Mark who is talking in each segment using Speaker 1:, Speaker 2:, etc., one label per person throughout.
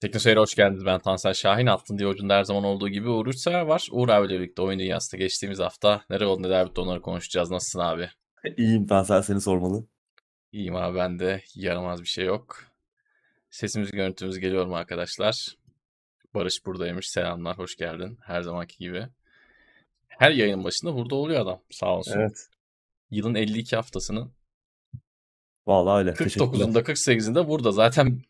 Speaker 1: Teknoseyir'e hoş geldiniz. Ben Tansel Şahin. Altın diye ucunda her zaman olduğu gibi Uğur Üçsever var. Uğur abiyle birlikte oyun dünyasında geçtiğimiz hafta nereye oldu neler bitti onları konuşacağız. Nasılsın abi?
Speaker 2: İyiyim Tansel seni sormalı.
Speaker 1: İyiyim abi ben de. Yaramaz bir şey yok. Sesimiz görüntümüz geliyor mu arkadaşlar? Barış buradaymış. Selamlar. Hoş geldin. Her zamanki gibi. Her yayın başında burada oluyor adam. Sağ olsun.
Speaker 2: Evet.
Speaker 1: Yılın 52 haftasının
Speaker 2: Vallahi öyle.
Speaker 1: 49'unda 48'inde burada. Zaten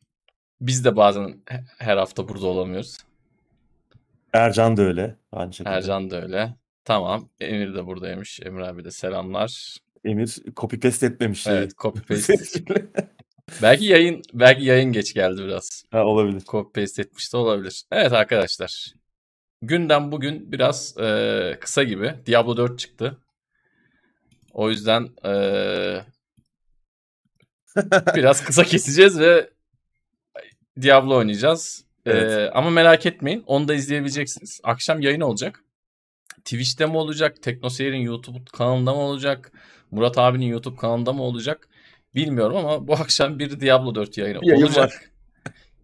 Speaker 1: biz de bazen her hafta burada olamıyoruz.
Speaker 2: Ercan da öyle. Şekilde.
Speaker 1: Ercan da öyle. Tamam. Emir de buradaymış. Emir abi de selamlar.
Speaker 2: Emir copy paste etmemiş.
Speaker 1: Evet, copy paste. belki yayın belki yayın geç geldi biraz.
Speaker 2: ha, olabilir.
Speaker 1: Copy paste etmiş de olabilir. Evet arkadaşlar. Günden bugün biraz e, kısa gibi. Diablo 4 çıktı. O yüzden e, biraz kısa keseceğiz ve Diablo oynayacağız. Evet. Ee, ama merak etmeyin. Onu da izleyebileceksiniz. Akşam yayın olacak. Twitch'te mi olacak? Teknoseyir'in YouTube kanalında mı olacak? Murat abinin YouTube kanalında mı olacak? Bilmiyorum ama bu akşam bir Diablo 4 yayını bir olacak. Yayın var.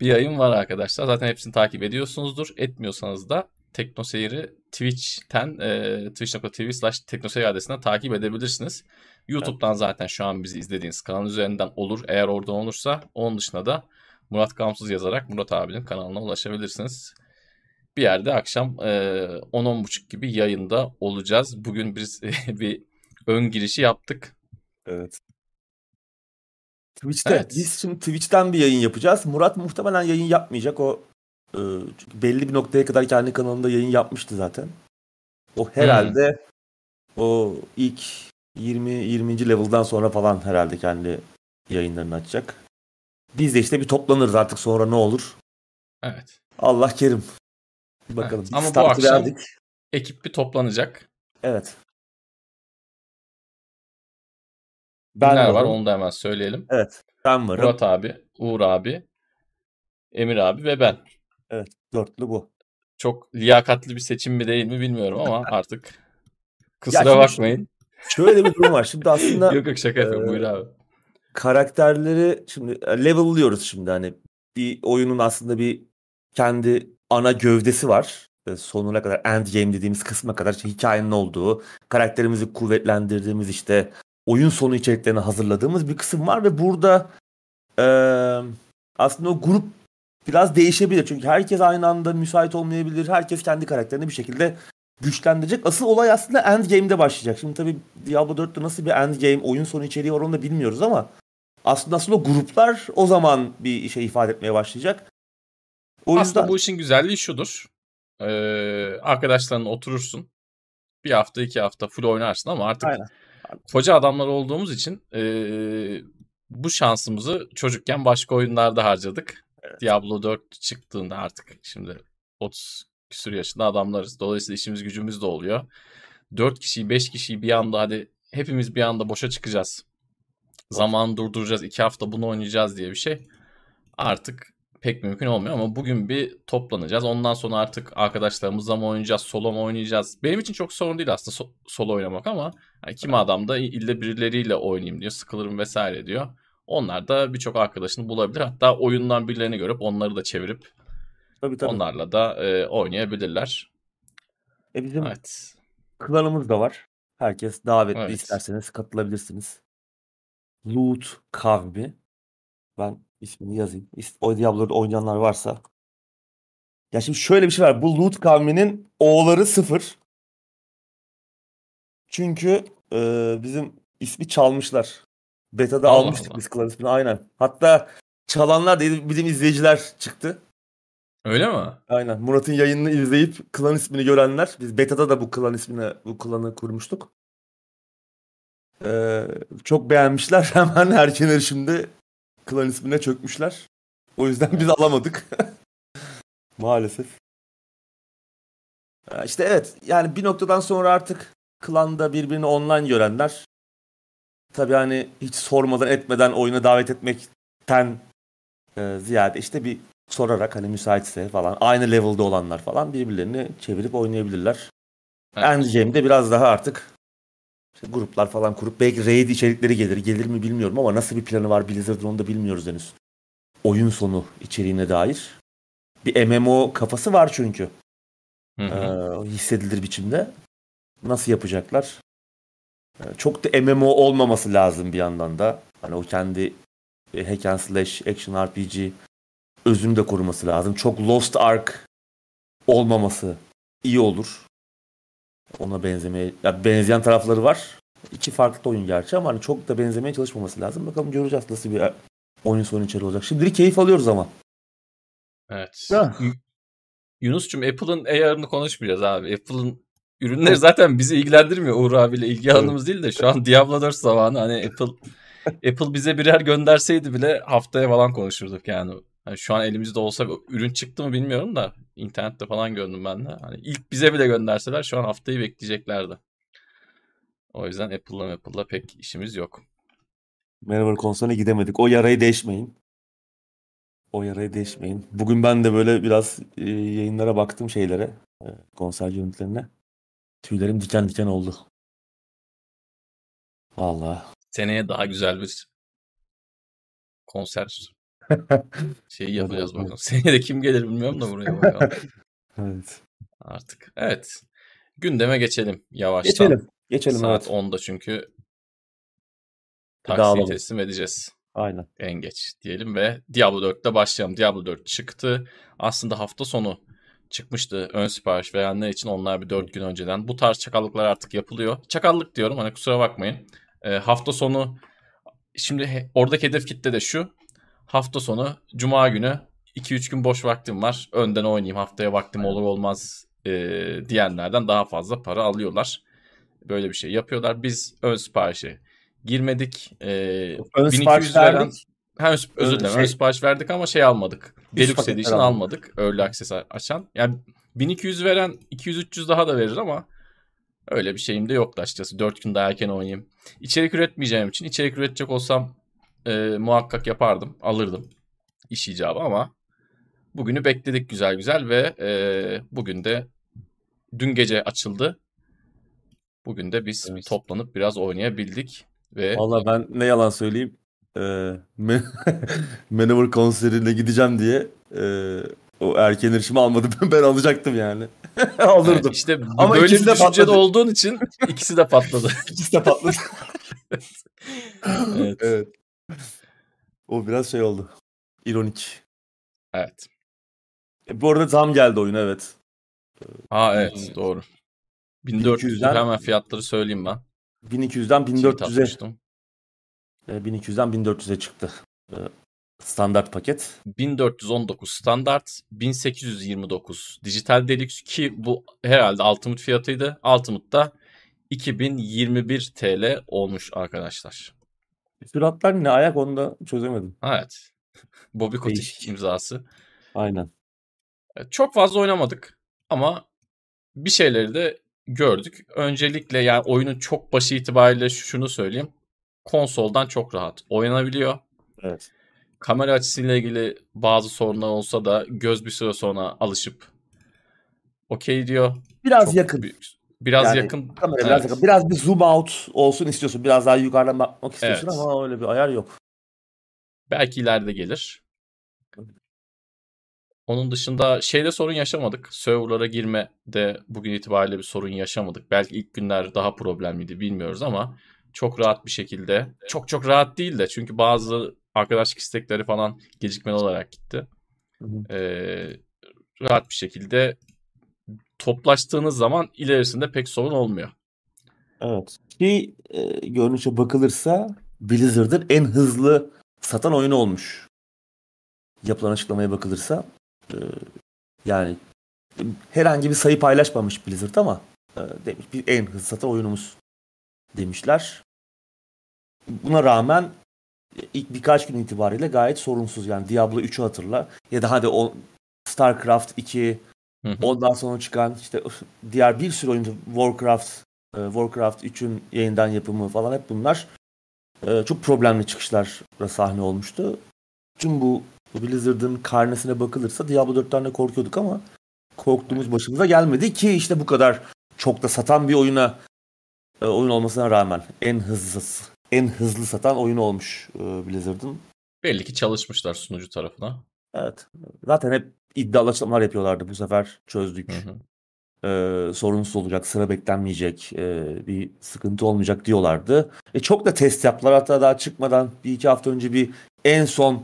Speaker 1: bir yayın var arkadaşlar. Zaten hepsini takip ediyorsunuzdur. Etmiyorsanız da Teknoseyir'i Twitch'ten e, twitch.tv slash teknoseyir adresinden takip edebilirsiniz. YouTube'dan evet. zaten şu an bizi izlediğiniz kanal üzerinden olur. Eğer oradan olursa onun dışında da Murat Gamsız yazarak Murat abinin kanalına ulaşabilirsiniz. Bir yerde akşam e, 10-10.30 gibi yayında olacağız. Bugün biz bir ön girişi yaptık.
Speaker 2: Evet. Twitch'te evet. biz şimdi Twitch'ten bir yayın yapacağız. Murat muhtemelen yayın yapmayacak. O e, çünkü belli bir noktaya kadar kendi kanalında yayın yapmıştı zaten. O herhalde hmm. o ilk 20 20. level'dan sonra falan herhalde kendi yayınlarını açacak. Biz de işte bir toplanırız artık sonra ne olur.
Speaker 1: Evet.
Speaker 2: Allah kerim. Bakalım.
Speaker 1: Evet. Ama bu akşam verdik. ekip bir toplanacak.
Speaker 2: Evet.
Speaker 1: Ben Neler var onu da hemen söyleyelim.
Speaker 2: Evet. Ben varım.
Speaker 1: Murat abi, Uğur abi, Emir abi ve ben.
Speaker 2: Evet. Dörtlü bu.
Speaker 1: Çok liyakatli bir seçim mi değil mi bilmiyorum ama artık kusura bakmayın.
Speaker 2: Şöyle bir durum var. Şimdi aslında...
Speaker 1: yok yok şaka yapıyorum. E, Buyur abi
Speaker 2: karakterleri şimdi e, level'lıyoruz şimdi hani bir oyunun aslında bir kendi ana gövdesi var. Sonuna kadar end game dediğimiz kısma kadar işte hikayenin olduğu, karakterimizi kuvvetlendirdiğimiz işte oyun sonu içeriklerini hazırladığımız bir kısım var ve burada e, aslında o grup biraz değişebilir. Çünkü herkes aynı anda müsait olmayabilir. Herkes kendi karakterini bir şekilde güçlendirecek. Asıl olay aslında end game'de başlayacak. Şimdi tabii Diablo 4'te nasıl bir end game oyun sonu içeriği var onu da bilmiyoruz ama aslında aslında o gruplar o zaman bir şey ifade etmeye başlayacak.
Speaker 1: O yüzden... Aslında bu işin güzelliği şudur. Ee, arkadaşlarınla oturursun. Bir hafta iki hafta full oynarsın ama artık Aynen. koca adamlar olduğumuz için e, bu şansımızı çocukken başka oyunlarda harcadık. Evet. Diablo 4 çıktığında artık şimdi 30 küsur yaşında adamlarız. Dolayısıyla işimiz gücümüz de oluyor. 4 kişiyi 5 kişiyi bir anda hadi hepimiz bir anda boşa çıkacağız zaman durduracağız, iki hafta bunu oynayacağız diye bir şey artık pek mümkün olmuyor ama bugün bir toplanacağız. Ondan sonra artık arkadaşlarımızla mı oynayacağız, solo mu oynayacağız? Benim için çok sorun değil aslında so- solo oynamak ama yani kimi adam da ille birileriyle oynayayım diyor, sıkılırım vesaire diyor. Onlar da birçok arkadaşını bulabilir. Hatta oyundan birilerini görüp onları da çevirip tabii, tabii. onlarla da e, oynayabilirler.
Speaker 2: E bizim evet. klanımız da var. Herkes davetli evet. isterseniz katılabilirsiniz. Loot kavmi. Ben ismini yazayım. O Diablo'da oynayanlar varsa. Ya şimdi şöyle bir şey var. Bu Loot kavminin oğulları sıfır. Çünkü e, bizim ismi çalmışlar. Beta'da Allah almıştık Allah. biz klan ismini aynen. Hatta çalanlar da bizim izleyiciler çıktı.
Speaker 1: Öyle mi?
Speaker 2: Aynen. Murat'ın yayınını izleyip klan ismini görenler. Biz Beta'da da bu klan ismini, bu klanı kurmuştuk. Ee, çok beğenmişler. Hemen erken erişimde klan ismine çökmüşler. O yüzden biz alamadık. Maalesef. Ee, işte evet yani bir noktadan sonra artık klanda birbirini online görenler tabii hani hiç sormadan etmeden oyuna davet etmekten e, ziyade işte bir sorarak hani müsaitse falan aynı level'da olanlar falan birbirlerini çevirip oynayabilirler. Evet. Endgame'de biraz daha artık işte gruplar falan kurup belki raid içerikleri gelir. Gelir mi bilmiyorum ama nasıl bir planı var Blizzard'ın onu da bilmiyoruz henüz. Oyun sonu içeriğine dair. bir MMO kafası var çünkü. Hı hı. Ee, hissedilir biçimde. Nasıl yapacaklar? Ee, çok da MMO olmaması lazım bir yandan da. Hani o kendi e, hack and slash action RPG özünü de koruması lazım. Çok Lost Ark olmaması iyi olur. Ona benzemeye ya benzeyen tarafları var. İki farklı oyun gerçi ama hani çok da benzemeye çalışmaması lazım. Bakalım göreceğiz nasıl bir oyun sonu içeri olacak. Şimdilik keyif alıyoruz ama.
Speaker 1: Evet. Ya. Yunus'cum Apple'ın AR'ını konuşmayacağız abi. Apple'ın ürünleri zaten bizi ilgilendirmiyor. Uğur abiyle ilgi alanımız değil de şu an Diablo 4 zamanı hani Apple Apple bize birer gönderseydi bile haftaya falan konuşurduk yani. Yani. Şu an elimizde olsa ürün çıktı mı bilmiyorum da internette falan gördüm ben de. Hani ilk bize bile gönderseler şu an haftayı bekleyeceklerdi. O yüzden Apple'la Apple'la pek işimiz yok.
Speaker 2: Merhaba konsoluna gidemedik. O yarayı değişmeyin. O yarayı değişmeyin. Bugün ben de böyle biraz e, yayınlara baktım şeylere. E, konser görüntülerine. Tüylerim diken diken oldu. Vallahi.
Speaker 1: Seneye daha güzel bir konser şeyi yapacağız bakalım. Seneye de kim gelir bilmiyorum da buraya bakalım.
Speaker 2: evet.
Speaker 1: Artık. Evet. Gündeme geçelim yavaştan.
Speaker 2: Geçelim. Geçelim
Speaker 1: Saat
Speaker 2: evet.
Speaker 1: 10'da çünkü taksiyi teslim edeceğiz.
Speaker 2: Aynen.
Speaker 1: En geç diyelim ve Diablo 4'te başlayalım. Diablo 4 çıktı. Aslında hafta sonu çıkmıştı ön sipariş verenler için onlar bir 4 gün önceden. Bu tarz çakallıklar artık yapılıyor. Çakallık diyorum hani kusura bakmayın. E, hafta sonu şimdi he, oradaki hedef kitle de şu. Hafta sonu cuma günü 2-3 gün boş vaktim var. Önden oynayayım haftaya vaktim olur olmaz e, diyenlerden daha fazla para alıyorlar. Böyle bir şey yapıyorlar. Biz ön siparişe girmedik. E, ön 1200 veren. Ha, özür dilerim. Şey, ön sipariş verdik ama şey almadık. Deluxe Edition almadık. Early Access açan. Yani 1200 veren 200-300 daha da verir ama öyle bir şeyim de yoktu açıkçası. 4 gün daha erken oynayayım. İçerik üretmeyeceğim için içerik üretecek olsam e, muhakkak yapardım. Alırdım. iş icabı ama bugünü bekledik güzel güzel ve e, bugün de dün gece açıldı. Bugün de biz evet. toplanıp biraz oynayabildik. Ve...
Speaker 2: Valla ben ne yalan söyleyeyim. E, Manowar konserine gideceğim diye e, o erken erişimi almadım. ben alacaktım yani. Alırdım. Evet,
Speaker 1: işte Ama böyle bir düşüncede olduğun için ikisi de patladı.
Speaker 2: İkisi de patladı. evet. evet. O biraz şey oldu. İronik.
Speaker 1: Evet.
Speaker 2: E, bu arada zam geldi oyun evet.
Speaker 1: Aa evet doğru. 1400 hemen fiyatları söyleyeyim ben.
Speaker 2: 1200'den 1400'e 1200'den 1400'e çıktı. E, standart paket.
Speaker 1: 1419 standart, 1829 dijital deluxe ki bu herhalde Ultimate fiyatıydı. Ultimate'da 2021 TL olmuş arkadaşlar.
Speaker 2: Süratler ne ayak onu da çözemedim.
Speaker 1: Evet. Bobby Kotick imzası.
Speaker 2: Aynen.
Speaker 1: Çok fazla oynamadık ama bir şeyleri de gördük. Öncelikle yani oyunun çok başı itibariyle şunu söyleyeyim. Konsoldan çok rahat oynanabiliyor.
Speaker 2: Evet.
Speaker 1: Kamera açısıyla ilgili bazı sorunlar olsa da göz bir süre sonra alışıp okey diyor.
Speaker 2: Biraz çok yakın.
Speaker 1: Büyük. Biraz yani, yakın.
Speaker 2: Kamera evet. biraz yakın. Biraz bir zoom out olsun istiyorsun. Biraz daha yukarıdan bakmak istiyorsun evet. ama öyle bir ayar yok.
Speaker 1: Belki ileride gelir. Onun dışında şeyde sorun yaşamadık. Serverlara girmede bugün itibariyle bir sorun yaşamadık. Belki ilk günler daha problemliydi bilmiyoruz ama çok rahat bir şekilde. Çok çok rahat değil de çünkü bazı arkadaşlık istekleri falan gecikmeli olarak gitti. Ee, rahat bir şekilde toplaştığınız zaman ilerisinde pek sorun olmuyor.
Speaker 2: Evet. Ki e, görünüşe bakılırsa Blizzard'ın en hızlı satan oyunu olmuş. Yapılan açıklamaya bakılırsa e, yani herhangi bir sayı paylaşmamış Blizzard ama e, demiş bir en hızlı satan oyunumuz demişler. Buna rağmen ilk birkaç gün itibariyle gayet sorunsuz. Yani Diablo 3'ü hatırla ya da hadi o StarCraft 2 ondan sonra çıkan işte diğer bir sürü oyun Warcraft e, Warcraft 3'ün yeniden yapımı falan hep bunlar e, çok problemli çıkışlar sahne olmuştu. Tüm bu Blizzard'ın karnesine bakılırsa Diablo 4'ten de korkuyorduk ama korktuğumuz başımıza gelmedi ki işte bu kadar çok da satan bir oyuna e, oyun olmasına rağmen en hızlı en hızlı satan oyun olmuş Blizzard'ın.
Speaker 1: Belli ki çalışmışlar sunucu tarafına.
Speaker 2: Evet. Zaten hep iddialı açıklamalar yapıyorlardı. Bu sefer çözdük. Hı hı. Ee, sorunsuz olacak, sıra beklenmeyecek, e, bir sıkıntı olmayacak diyorlardı. E, çok da test yaptılar. Hatta daha çıkmadan bir iki hafta önce bir en son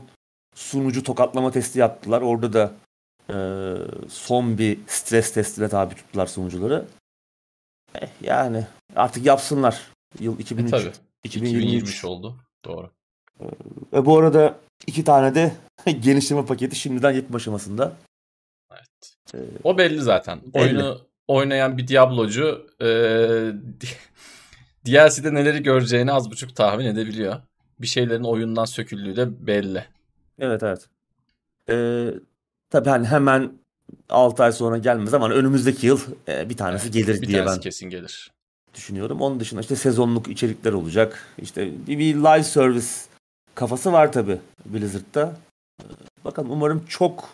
Speaker 2: sunucu tokatlama testi yaptılar. Orada da e, son bir stres testine tabi tuttular sunucuları. Eh, yani artık yapsınlar. Yıl 2003. E, tabii.
Speaker 1: 2023 oldu. Doğru.
Speaker 2: Ve bu arada iki tane de genişleme paketi şimdiden yapım aşamasında.
Speaker 1: Evet. Ee, o belli zaten. Belli. Oyunu oynayan bir Diablo'cu e, DLC'de neleri göreceğini az buçuk tahmin edebiliyor. Bir şeylerin oyundan söküldüğü de belli.
Speaker 2: Evet evet. Ee, tabii hani hemen 6 ay sonra gelmez ama önümüzdeki yıl e, bir tanesi evet, gelir bir diye tanesi ben
Speaker 1: kesin gelir.
Speaker 2: Düşünüyorum. Onun dışında işte sezonluk içerikler olacak. İşte bir, bir live service kafası var tabi Blizzard'da. Bakalım umarım çok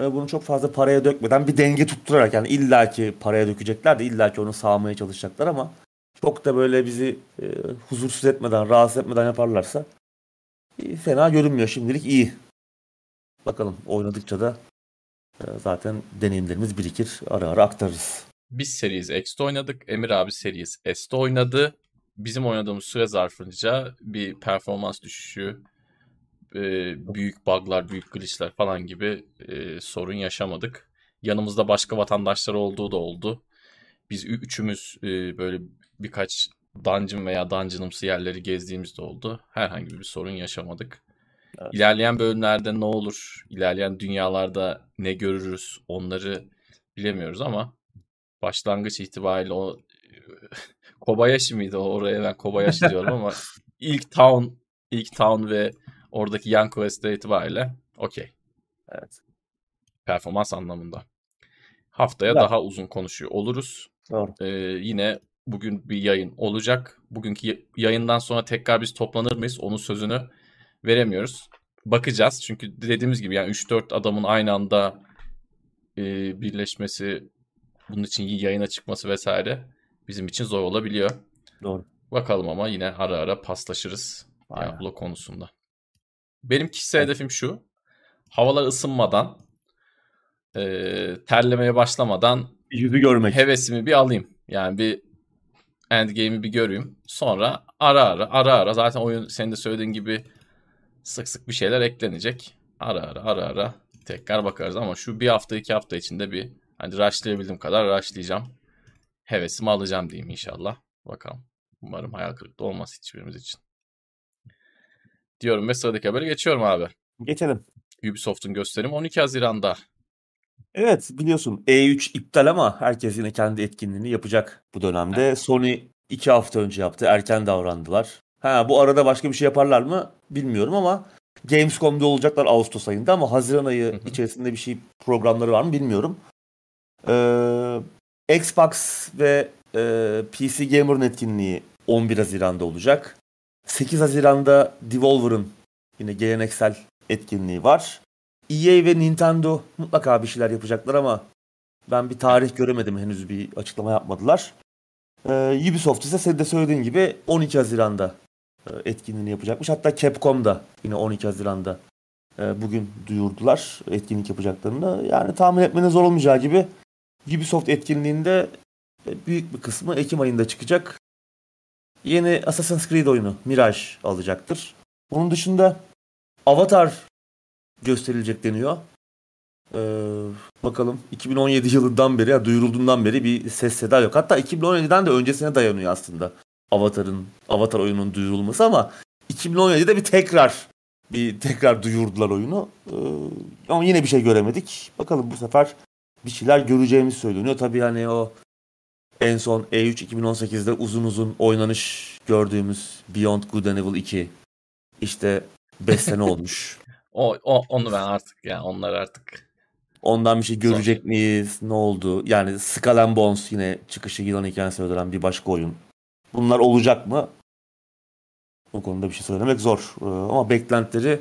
Speaker 2: e, bunu çok fazla paraya dökmeden bir denge tutturarak yani illaki paraya dökecekler de illaki onu sağmaya çalışacaklar ama çok da böyle bizi e, huzursuz etmeden, rahatsız etmeden yaparlarsa e, fena görünmüyor şimdilik iyi. Bakalım oynadıkça da e, zaten deneyimlerimiz birikir. Ara ara aktarırız.
Speaker 1: Biz Series X'te oynadık. Emir abi Series S'te oynadı bizim oynadığımız süre zarfınca bir performans düşüşü, e, büyük bug'lar, büyük glitch'ler falan gibi e, sorun yaşamadık. Yanımızda başka vatandaşlar olduğu da oldu. Biz üçümüz e, böyle birkaç dungeon veya dungeonımsı yerleri gezdiğimizde oldu. Herhangi bir sorun yaşamadık. Evet. İlerleyen bölümlerde ne olur, ilerleyen dünyalarda ne görürüz onları bilemiyoruz ama başlangıç itibariyle o Kobayashi miydi o? Oraya ben Kobayashi diyorum ama ilk town ilk town ve oradaki yan quest'e itibariyle okey.
Speaker 2: Evet.
Speaker 1: Performans anlamında. Haftaya evet. daha uzun konuşuyor oluruz.
Speaker 2: Doğru.
Speaker 1: Ee, yine bugün bir yayın olacak. Bugünkü yayından sonra tekrar biz toplanır mıyız? Onun sözünü veremiyoruz. Bakacağız. Çünkü dediğimiz gibi yani 3-4 adamın aynı anda e, birleşmesi, bunun için yayına çıkması vesaire bizim için zor olabiliyor.
Speaker 2: Doğru.
Speaker 1: Bakalım ama yine ara ara paslaşırız Aynen. Diablo konusunda. Benim kişisel evet. hedefim şu. Havalar ısınmadan e, terlemeye başlamadan
Speaker 2: yüzü görmek.
Speaker 1: Hevesimi bir alayım. Yani bir endgame'i bir göreyim. Sonra ara ara ara ara zaten oyun senin de söylediğin gibi sık sık bir şeyler eklenecek. Ara ara ara ara tekrar bakarız ama şu bir hafta iki hafta içinde bir hani rushlayabildiğim kadar rushlayacağım hevesimi alacağım diyeyim inşallah. Bakalım. Umarım hayal kırıklığı olmaz hiçbirimiz için. Diyorum ve sıradaki habere geçiyorum abi.
Speaker 2: Geçelim.
Speaker 1: Ubisoft'un gösterimi 12 Haziran'da.
Speaker 2: Evet biliyorsun E3 iptal ama herkes yine kendi etkinliğini yapacak bu dönemde. Evet. Sony 2 hafta önce yaptı. Erken davrandılar. Ha bu arada başka bir şey yaparlar mı bilmiyorum ama Gamescom'da olacaklar Ağustos ayında ama Haziran ayı içerisinde bir şey programları var mı bilmiyorum. Ee, Xbox ve e, PC Gamer'ın etkinliği 11 Haziran'da olacak. 8 Haziran'da Devolver'ın yine geleneksel etkinliği var. EA ve Nintendo mutlaka bir şeyler yapacaklar ama ben bir tarih göremedim henüz bir açıklama yapmadılar. Ee, Ubisoft ise senin de söylediğin gibi 12 Haziran'da e, etkinliğini yapacakmış. Hatta Capcom da yine 12 Haziran'da e, bugün duyurdular etkinlik yapacaklarını. Yani tahmin etmenin zor olmayacağı gibi Ubisoft etkinliğinde e, büyük bir kısmı Ekim ayında çıkacak. Yeni Assassin's Creed oyunu Mirage alacaktır. Bunun dışında Avatar gösterilecek deniyor. Ee, bakalım 2017 yılından beri, yani duyurulduğundan beri bir ses seda yok. Hatta 2017'den de öncesine dayanıyor aslında Avatar'ın Avatar oyunun duyurulması ama 2017'de bir tekrar bir tekrar duyurdular oyunu. Ee, ama yine bir şey göremedik. Bakalım bu sefer bir şeyler göreceğimiz söyleniyor. Tabii hani o en son E3 2018'de uzun uzun oynanış gördüğümüz Beyond Good and Evil 2 işte 5 sene olmuş.
Speaker 1: o, o onu ben artık ya yani onlar artık
Speaker 2: Ondan bir şey görecek Son. miyiz? Ne oldu? Yani Skull and Bones yine çıkışı yılan hikayesi öldüren bir başka oyun. Bunlar olacak mı? Bu konuda bir şey söylemek zor. Ee, ama beklentileri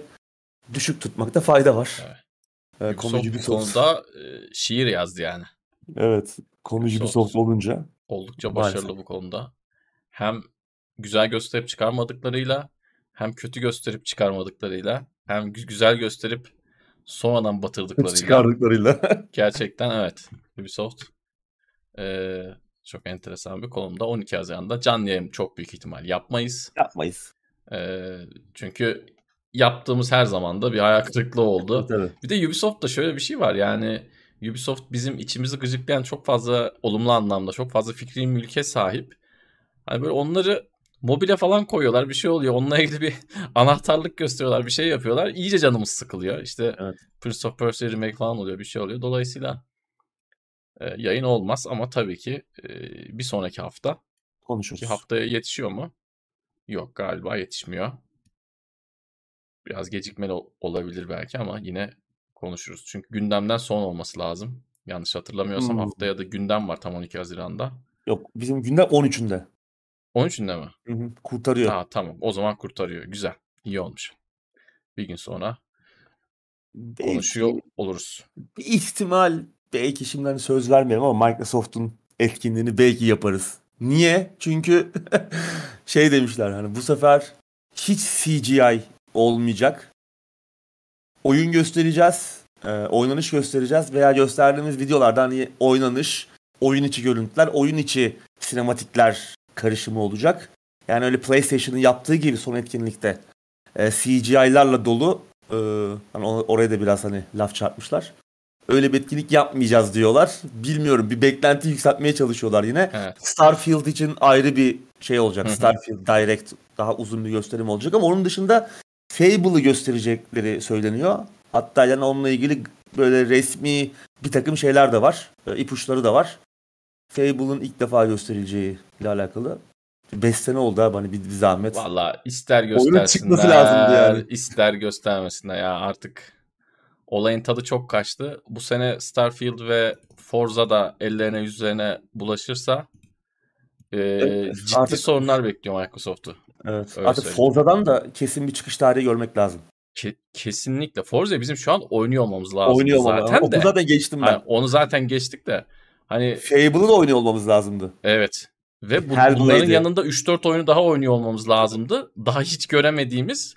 Speaker 2: düşük tutmakta fayda var. Evet.
Speaker 1: Evet, Ubisoft bir konuda e, şiir yazdı yani.
Speaker 2: Evet. Konu Ubisoft, Ubisoft olunca.
Speaker 1: Oldukça başarılı maalesef. bu konuda. Hem güzel gösterip çıkarmadıklarıyla hem kötü gösterip çıkarmadıklarıyla hem güzel gösterip sonradan batırdıklarıyla.
Speaker 2: Çıkardıklarıyla.
Speaker 1: gerçekten evet. Ubisoft e, çok enteresan bir konumda. 12 Haziran'da canlı yayın çok büyük ihtimal yapmayız.
Speaker 2: Yapmayız.
Speaker 1: E, çünkü yaptığımız her zaman da bir hayal kırıklığı oldu.
Speaker 2: Tabii.
Speaker 1: Bir de Ubisoft'ta şöyle bir şey var yani Ubisoft bizim içimizi gıcıklayan çok fazla olumlu anlamda çok fazla fikri mülke sahip. Hani böyle onları mobile falan koyuyorlar bir şey oluyor. Onunla ilgili bir anahtarlık gösteriyorlar bir şey yapıyorlar. İyice canımız sıkılıyor. İşte evet. Prince of Persia remake falan oluyor bir şey oluyor. Dolayısıyla e, yayın olmaz ama tabii ki e, bir sonraki hafta
Speaker 2: konuşuruz.
Speaker 1: Ki haftaya yetişiyor mu? Yok galiba yetişmiyor. Biraz gecikmeli olabilir belki ama yine konuşuruz. Çünkü gündemden son olması lazım. Yanlış hatırlamıyorsam hmm. haftaya da gündem var tam 12 Haziran'da.
Speaker 2: Yok bizim gündem 13'ünde.
Speaker 1: 13'ünde mi?
Speaker 2: Hı hı, kurtarıyor.
Speaker 1: Ha, tamam o zaman kurtarıyor. Güzel. İyi olmuş. Bir gün sonra belki, konuşuyor oluruz.
Speaker 2: Bir ihtimal belki şimdi hani söz vermeyelim ama Microsoft'un etkinliğini belki yaparız. Niye? Çünkü şey demişler hani bu sefer hiç CGI olmayacak. Oyun göstereceğiz, e, oynanış göstereceğiz veya gösterdiğimiz videolarda hani oynanış, oyun içi görüntüler, oyun içi sinematikler karışımı olacak. Yani öyle PlayStation'ın yaptığı gibi son etkinlikte e, CGI'larla dolu e, hani oraya da biraz hani laf çarpmışlar. Öyle bir etkinlik yapmayacağız diyorlar. Bilmiyorum bir beklenti yükseltmeye çalışıyorlar yine. Evet. Starfield için ayrı bir şey olacak. Hı-hı. Starfield Direct daha uzun bir gösterim olacak ama onun dışında Fable'ı gösterecekleri söyleniyor. Hatta yani onunla ilgili böyle resmi bir takım şeyler de var. E, ipuçları da var. Fable'ın ilk defa gösterileceği ile alakalı. 5 sene oldu abi hani bir, bir zahmet.
Speaker 1: Valla ister göstersinler. çıkması lazımdı yani. İster göstermesinler ya artık olayın tadı çok kaçtı. Bu sene Starfield ve Forza da ellerine yüzlerine bulaşırsa e, evet, ciddi artık, sorunlar bekliyor Microsoft'u.
Speaker 2: Evet. Öyle artık söyleyeyim. Forza'dan da kesin bir çıkış tarihi görmek lazım.
Speaker 1: Ke- kesinlikle. Forza bizim şu an oynuyor olmamız lazım.
Speaker 2: Oynuyor zaten de. Onu zaten geçtim ben.
Speaker 1: Hani onu zaten geçtik de. Hani
Speaker 2: Fable'ı da oynuyor olmamız lazımdı.
Speaker 1: Evet. Ve bu, bunların yanında 3-4 oyunu daha oynuyor olmamız lazımdı. Daha hiç göremediğimiz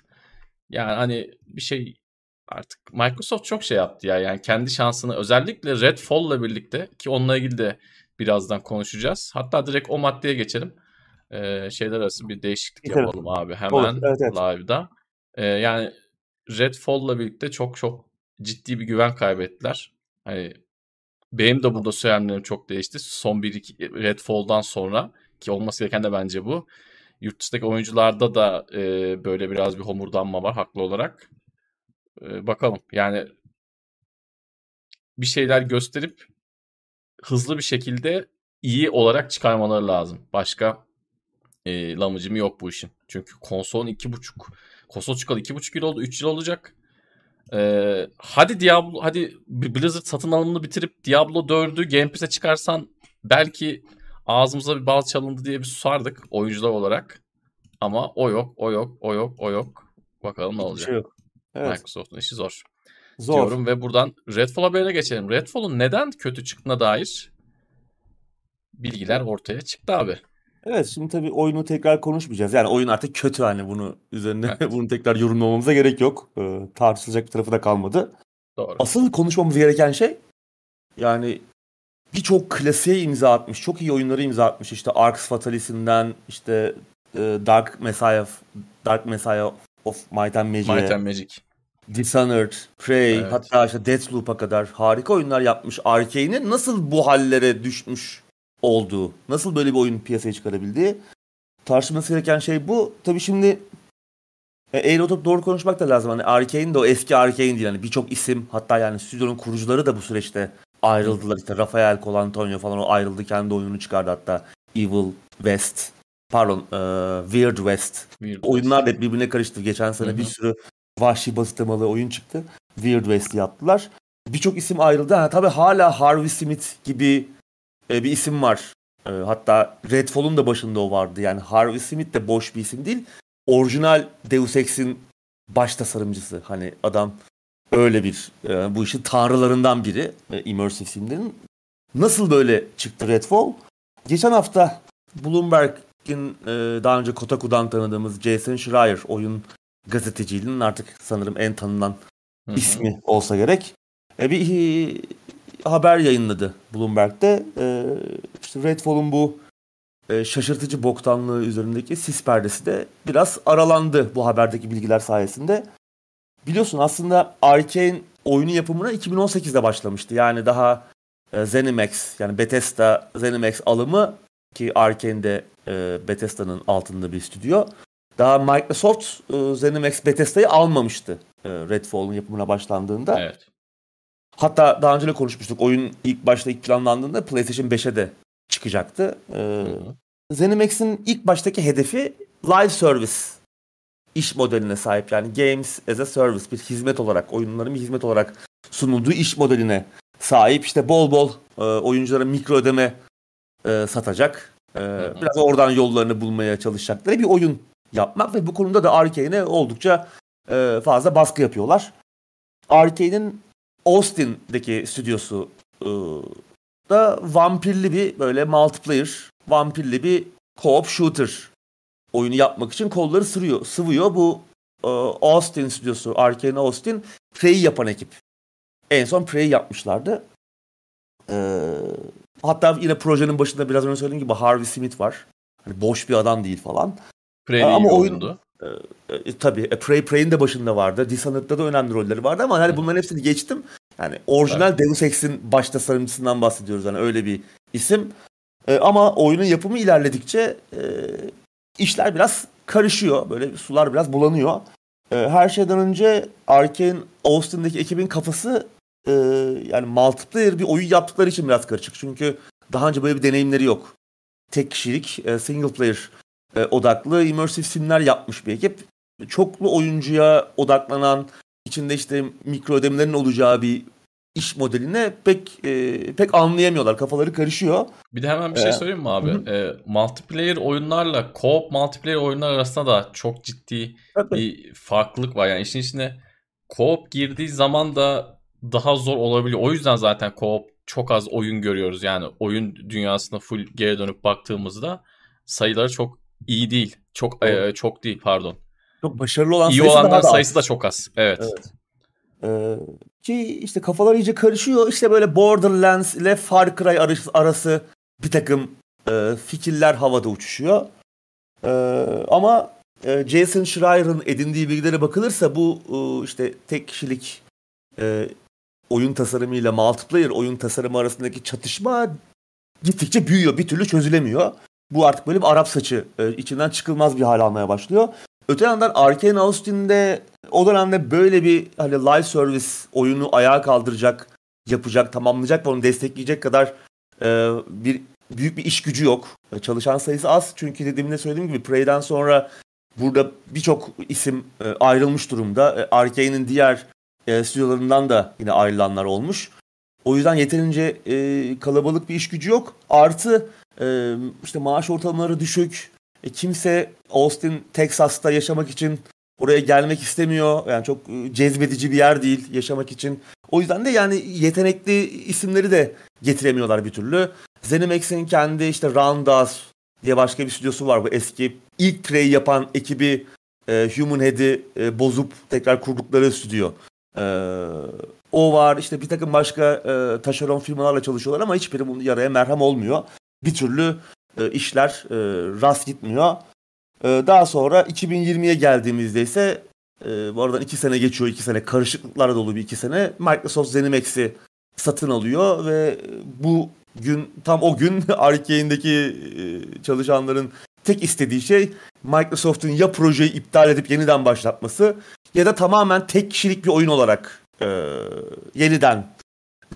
Speaker 1: yani hani bir şey artık Microsoft çok şey yaptı ya. Yani kendi şansını özellikle Redfall'la birlikte ki onunla ilgili de birazdan konuşacağız. Hatta direkt o maddeye geçelim. Ee, şeyler arası bir değişiklik evet. yapalım abi hemen evet, evet. live'da. Ee, yani Redfall'la birlikte çok çok ciddi bir güven kaybettiler. Hani benim de burada söylemlerim çok değişti. Son bir iki Redfall'dan sonra ki olması gereken de bence bu. Yurt dışındaki oyuncularda da e, böyle biraz bir homurdanma var haklı olarak. E, bakalım yani bir şeyler gösterip hızlı bir şekilde iyi olarak çıkarmaları lazım. Başka e, lamıcımı yok bu işin. Çünkü iki buçuk konsol çıkalı iki buçuk yıl oldu. Üç yıl olacak. Ee, hadi Diablo hadi Blizzard satın alımını bitirip Diablo 4'ü Game Pass'e çıkarsan belki ağzımıza bir bal çalındı diye bir susardık oyuncular olarak. Ama o yok, o yok, o yok, o yok. Bakalım ne olacak. Şey yok. Evet. Microsoft'un işi zor. Zor. Diyorum ve buradan Redfall haberine geçelim. Redfall'un neden kötü çıktığına dair bilgiler ortaya çıktı abi.
Speaker 2: Evet şimdi tabii oyunu tekrar konuşmayacağız. Yani oyun artık kötü hani bunu üzerine evet. bunu tekrar yorumlamamıza gerek yok. Ee, tartışılacak bir tarafı da kalmadı.
Speaker 1: Doğru.
Speaker 2: Asıl konuşmamız gereken şey yani birçok klasiğe imza atmış. Çok iyi oyunları imza atmış. İşte Arx Fatalist'inden işte e, Dark Messiah Dark Messiah of Might and Magic'e.
Speaker 1: Might and Magic.
Speaker 2: Dishonored, Prey, evet. hatta işte Deathloop'a kadar harika oyunlar yapmış. Arkane'in nasıl bu hallere düşmüş olduğu, nasıl böyle bir oyun piyasaya çıkarabildiği tartışılması gereken şey bu. Tabii şimdi e, eğri oturup doğru konuşmak da lazım. Hani Arkane de o eski Arkane değil. Yani birçok isim hatta yani stüdyonun kurucuları da bu süreçte ayrıldılar. İşte Rafael Colantonio falan o ayrıldı. Kendi oyununu çıkardı hatta. Evil West. Pardon. E, Weird West. Weird Oyunlar da hep birbirine karıştı. Geçen sene Hı-hı. bir sürü vahşi basit temalı oyun çıktı. Weird West'i yaptılar. Birçok isim ayrıldı. Ha, tabii hala Harvey Smith gibi e, bir isim var. E, hatta Redfall'un da başında o vardı. Yani Harvey Smith de boş bir isim değil. Orijinal Deus Ex'in baş tasarımcısı. Hani adam öyle bir e, bu işin tanrılarından biri e, immersive simlerin. Nasıl böyle çıktı Redfall? Geçen hafta Bloomberg'in e, daha önce Kotaku'dan tanıdığımız Jason Schreier oyun gazeteciliğinin artık sanırım en tanınan Hı-hı. ismi olsa gerek. E, bir haber yayınladı Bloomberg'de. E, işte Redfall'un bu e, şaşırtıcı boktanlığı üzerindeki sis perdesi de biraz aralandı bu haberdeki bilgiler sayesinde. Biliyorsun aslında Arkane oyunu yapımına 2018'de başlamıştı. Yani daha e, ZeniMax yani Bethesda ZeniMax alımı ki Arkane'de e, Bethesda'nın altında bir stüdyo. Daha Microsoft e, ZeniMax Bethesda'yı almamıştı e, Redfall'un yapımına başlandığında.
Speaker 1: Evet.
Speaker 2: Hatta daha önce de konuşmuştuk. Oyun ilk başta ilk planlandığında PlayStation 5'e de çıkacaktı. Ee, ZeniMax'in ilk baştaki hedefi live service iş modeline sahip. Yani games as a service bir hizmet olarak, oyunların bir hizmet olarak sunulduğu iş modeline sahip. İşte bol bol e, oyunculara mikro ödeme e, satacak. E, biraz oradan yollarını bulmaya çalışacakları bir oyun yapmak ve bu konuda da Arkane'e oldukça e, fazla baskı yapıyorlar. Arkane'in Austin'deki stüdyosu e, da vampirli bir böyle multiplayer, vampirli bir co-op shooter oyunu yapmak için kolları sırıyor, sıvıyor. Bu e, Austin stüdyosu, Arkane Austin, Prey'i yapan ekip. En son Prey yapmışlardı. E, hatta yine projenin başında biraz önce söylediğim gibi Harvey Smith var. Hani boş bir adam değil falan.
Speaker 1: Prey ama oyun, oyundu.
Speaker 2: E, e, tabii e, Prey Prey'in de başında vardı. Dishonored'da da önemli rolleri vardı ama hani bunların hepsini geçtim. Yani orijinal evet. Deus Ex'in baş tasarımcısından bahsediyoruz. Yani öyle bir isim. E, ama oyunun yapımı ilerledikçe e, işler biraz karışıyor. Böyle sular biraz bulanıyor. E, her şeyden önce Arkane Austin'deki ekibin kafası e, yani multiplayer bir oyun yaptıkları için biraz karışık. Çünkü daha önce böyle bir deneyimleri yok. Tek kişilik e, single player e, odaklı immersive simler yapmış bir ekip. Çoklu oyuncuya odaklanan, içinde işte mikro ödemelerin olacağı bir iş modeline pek e, pek anlayamıyorlar. Kafaları karışıyor.
Speaker 1: Bir de hemen bir şey ee, söyleyeyim mi abi? E, multiplayer oyunlarla co-op multiplayer oyunlar arasında da çok ciddi evet. bir farklılık var. Yani işin içine co-op girdiği zaman da daha zor olabiliyor. O yüzden zaten co-op çok az oyun görüyoruz. Yani oyun dünyasına full geri dönüp baktığımızda sayıları çok iyi değil. Çok e, çok değil pardon.
Speaker 2: Çok başarılı olan
Speaker 1: iyi
Speaker 2: sayısı
Speaker 1: olanların
Speaker 2: daha
Speaker 1: sayısı da çok az. Evet.
Speaker 2: evet. Ee, ki işte kafalar iyice karışıyor. İşte böyle Borderlands ile Far Cry arası, arası bir takım e, fikirler havada uçuşuyor. E, ama e, Jason Schreier'ın edindiği bilgilere bakılırsa bu e, işte tek kişilik e, oyun tasarımıyla multiplayer oyun tasarımı arasındaki çatışma gittikçe büyüyor. Bir türlü çözülemiyor. Bu artık böyle bir Arap saçı e, içinden çıkılmaz bir hal almaya başlıyor. Öte yandan Arkane Austin'de o dönemde böyle bir hani live service oyunu ayağa kaldıracak, yapacak, tamamlayacak ve onu destekleyecek kadar e, bir büyük bir iş gücü yok. E, çalışan sayısı az çünkü dediğimde söylediğim gibi Prey'den sonra burada birçok isim e, ayrılmış durumda. E, Arkane'in diğer e, stüdyolarından da yine ayrılanlar olmuş. O yüzden yeterince e, kalabalık bir iş gücü yok. Artı e, işte maaş ortalamaları düşük. E, kimse Austin, Texas'ta yaşamak için oraya gelmek istemiyor. Yani çok e, cezbedici bir yer değil yaşamak için. O yüzden de yani yetenekli isimleri de getiremiyorlar bir türlü. ZeniMax'in kendi işte Roundhouse diye başka bir stüdyosu var bu eski ilk Prey yapan ekibi e, Human Head'i e, bozup tekrar kurdukları stüdyo. E, o var işte bir takım başka e, taşeron firmalarla çalışıyorlar ama hiçbiri bunu yaraya merhem olmuyor. Bir türlü e, işler e, rast gitmiyor. E, daha sonra 2020'ye geldiğimizde ise e, bu aradan iki sene geçiyor, iki sene karışıklıklarla dolu bir iki sene. Microsoft ZeniMax'i satın alıyor ve bu gün tam o gün Arkane'deki e, çalışanların tek istediği şey Microsoft'un ya projeyi iptal edip yeniden başlatması ya da tamamen tek kişilik bir oyun olarak e, yeniden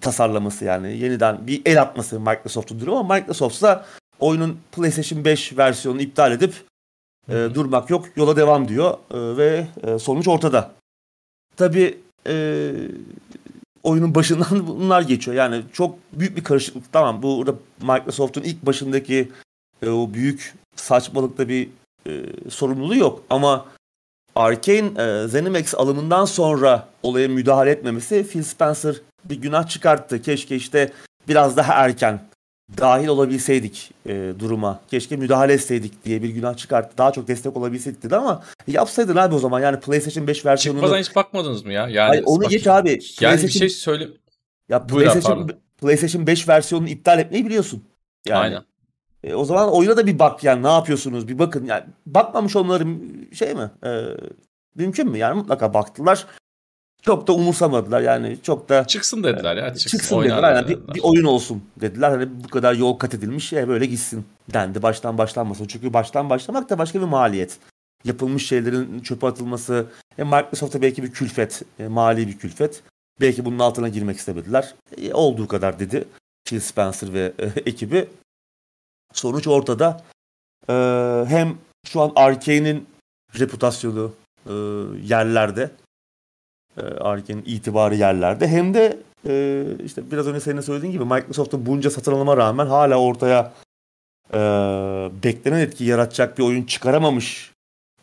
Speaker 2: tasarlaması yani yeniden bir el atması Microsoft'un durumu ama Microsoft da oyunun PlayStation 5 versiyonunu iptal edip e, durmak yok yola devam diyor e, ve e, sonuç ortada. Tabi e, oyunun başından bunlar geçiyor. Yani çok büyük bir karışıklık. Tamam burada Microsoft'un ilk başındaki e, o büyük saçmalıkta bir e, sorumluluğu yok. Ama Arkane e, ZeniMax alımından sonra olaya müdahale etmemesi Phil Spencer bir günah çıkarttı. Keşke işte biraz daha erken dahil olabilseydik e, duruma. Keşke müdahale etseydik diye bir günah çıkarttı. Daha çok destek olabilseydik dedi ama yapsaydın abi o zaman. Yani PlayStation 5 versiyonunu...
Speaker 1: Çıkmadan hiç bakmadınız mı ya? Yani
Speaker 2: Hayır, onu bak, geç abi.
Speaker 1: Yani bir şey söyle...
Speaker 2: Ya PlayStation, PlayStation 5 versiyonunu iptal etmeyi biliyorsun. Yani. Aynen. E, o zaman oyuna da bir bak yani ne yapıyorsunuz bir bakın. Yani bakmamış onları şey mi? E, mümkün mü? Yani mutlaka baktılar çok da umursamadılar. Yani çok da
Speaker 1: çıksın dediler ya çıksın,
Speaker 2: çıksın dediler. aynen bir, bir oyun olsun dediler. Hani bu kadar yol kat edilmiş ya böyle gitsin dendi baştan başlanmasın. Çünkü baştan başlamak da başka bir maliyet. Yapılmış şeylerin çöpe atılması e, Microsoft'a belki bir külfet e, mali bir külfet. Belki bunun altına girmek istemediler. E, olduğu kadar dedi Phil Spencer ve e, ekibi. Sonuç ortada. E, hem şu an Arkane'in reputasyonu e, yerlerde e, Arkane'in itibarı yerlerde hem de e, işte biraz önce senin söylediğin gibi Microsoft'un bunca satın alıma rağmen hala ortaya e, beklenen etki yaratacak bir oyun çıkaramamış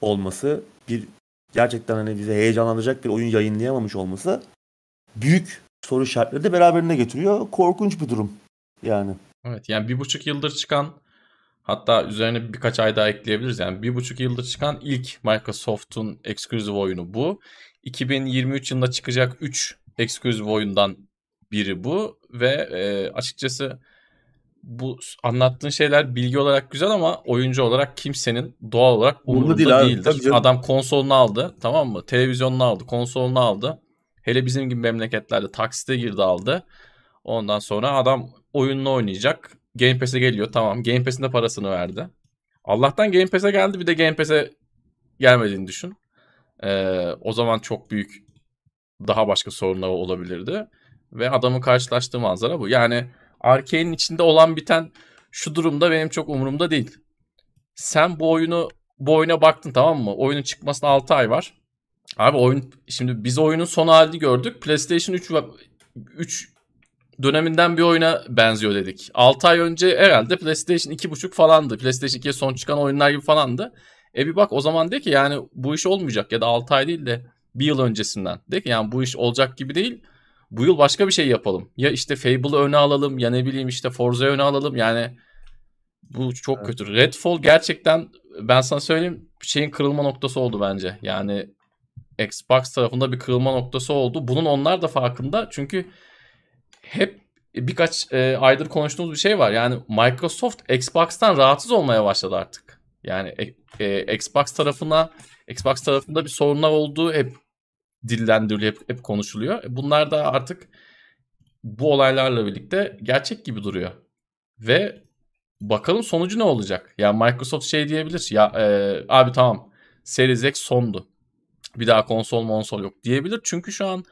Speaker 2: olması bir gerçekten hani bize heyecanlandıracak bir oyun yayınlayamamış olması büyük soru işaretleri de beraberinde getiriyor. Korkunç bir durum yani.
Speaker 1: Evet yani bir buçuk yıldır çıkan hatta üzerine birkaç ay daha ekleyebiliriz. Yani bir buçuk yıldır çıkan ilk Microsoft'un eksklusif oyunu bu. 2023 yılında çıkacak 3 eksklusif oyundan biri bu ve e, açıkçası bu anlattığın şeyler bilgi olarak güzel ama oyuncu olarak kimsenin doğal olarak umurunda değil abi, değildir. Adam konsolunu aldı tamam mı? Televizyonunu aldı, konsolunu aldı. Hele bizim gibi memleketlerde taksite girdi aldı. Ondan sonra adam oyununu oynayacak. Game Pass'e geliyor tamam. Game Pass'in de parasını verdi. Allah'tan Game Pass'e geldi bir de Game Pass'e gelmediğini düşün. Ee, o zaman çok büyük daha başka sorunlar olabilirdi. Ve adamın karşılaştığı manzara bu. Yani Arkane'in içinde olan biten şu durumda benim çok umurumda değil. Sen bu oyunu bu oyuna baktın tamam mı? Oyunun çıkmasına 6 ay var. Abi oyun şimdi biz oyunun son halini gördük. PlayStation 3 3 döneminden bir oyuna benziyor dedik. 6 ay önce herhalde PlayStation 2.5 falandı. PlayStation 2'ye son çıkan oyunlar gibi falandı. E bir bak o zaman de ki yani bu iş olmayacak ya da 6 ay değil de bir yıl öncesinden. De ki yani bu iş olacak gibi değil. Bu yıl başka bir şey yapalım. Ya işte Fable'ı öne alalım ya ne bileyim işte Forza'yı öne alalım. Yani bu çok evet. kötü. Redfall gerçekten ben sana söyleyeyim şeyin kırılma noktası oldu bence. Yani Xbox tarafında bir kırılma noktası oldu. Bunun onlar da farkında. Çünkü hep birkaç e, aydır konuştuğumuz bir şey var. Yani Microsoft Xbox'tan rahatsız olmaya başladı artık. Yani e, e, Xbox tarafına Xbox tarafında bir sorunlar olduğu hep dillendiriliyor, hep, hep konuşuluyor. E, bunlar da artık bu olaylarla birlikte gerçek gibi duruyor. Ve bakalım sonucu ne olacak? Ya yani Microsoft şey diyebilir. Ya e, abi tamam Series X sondu. Bir daha konsol monsol yok diyebilir. Çünkü şu an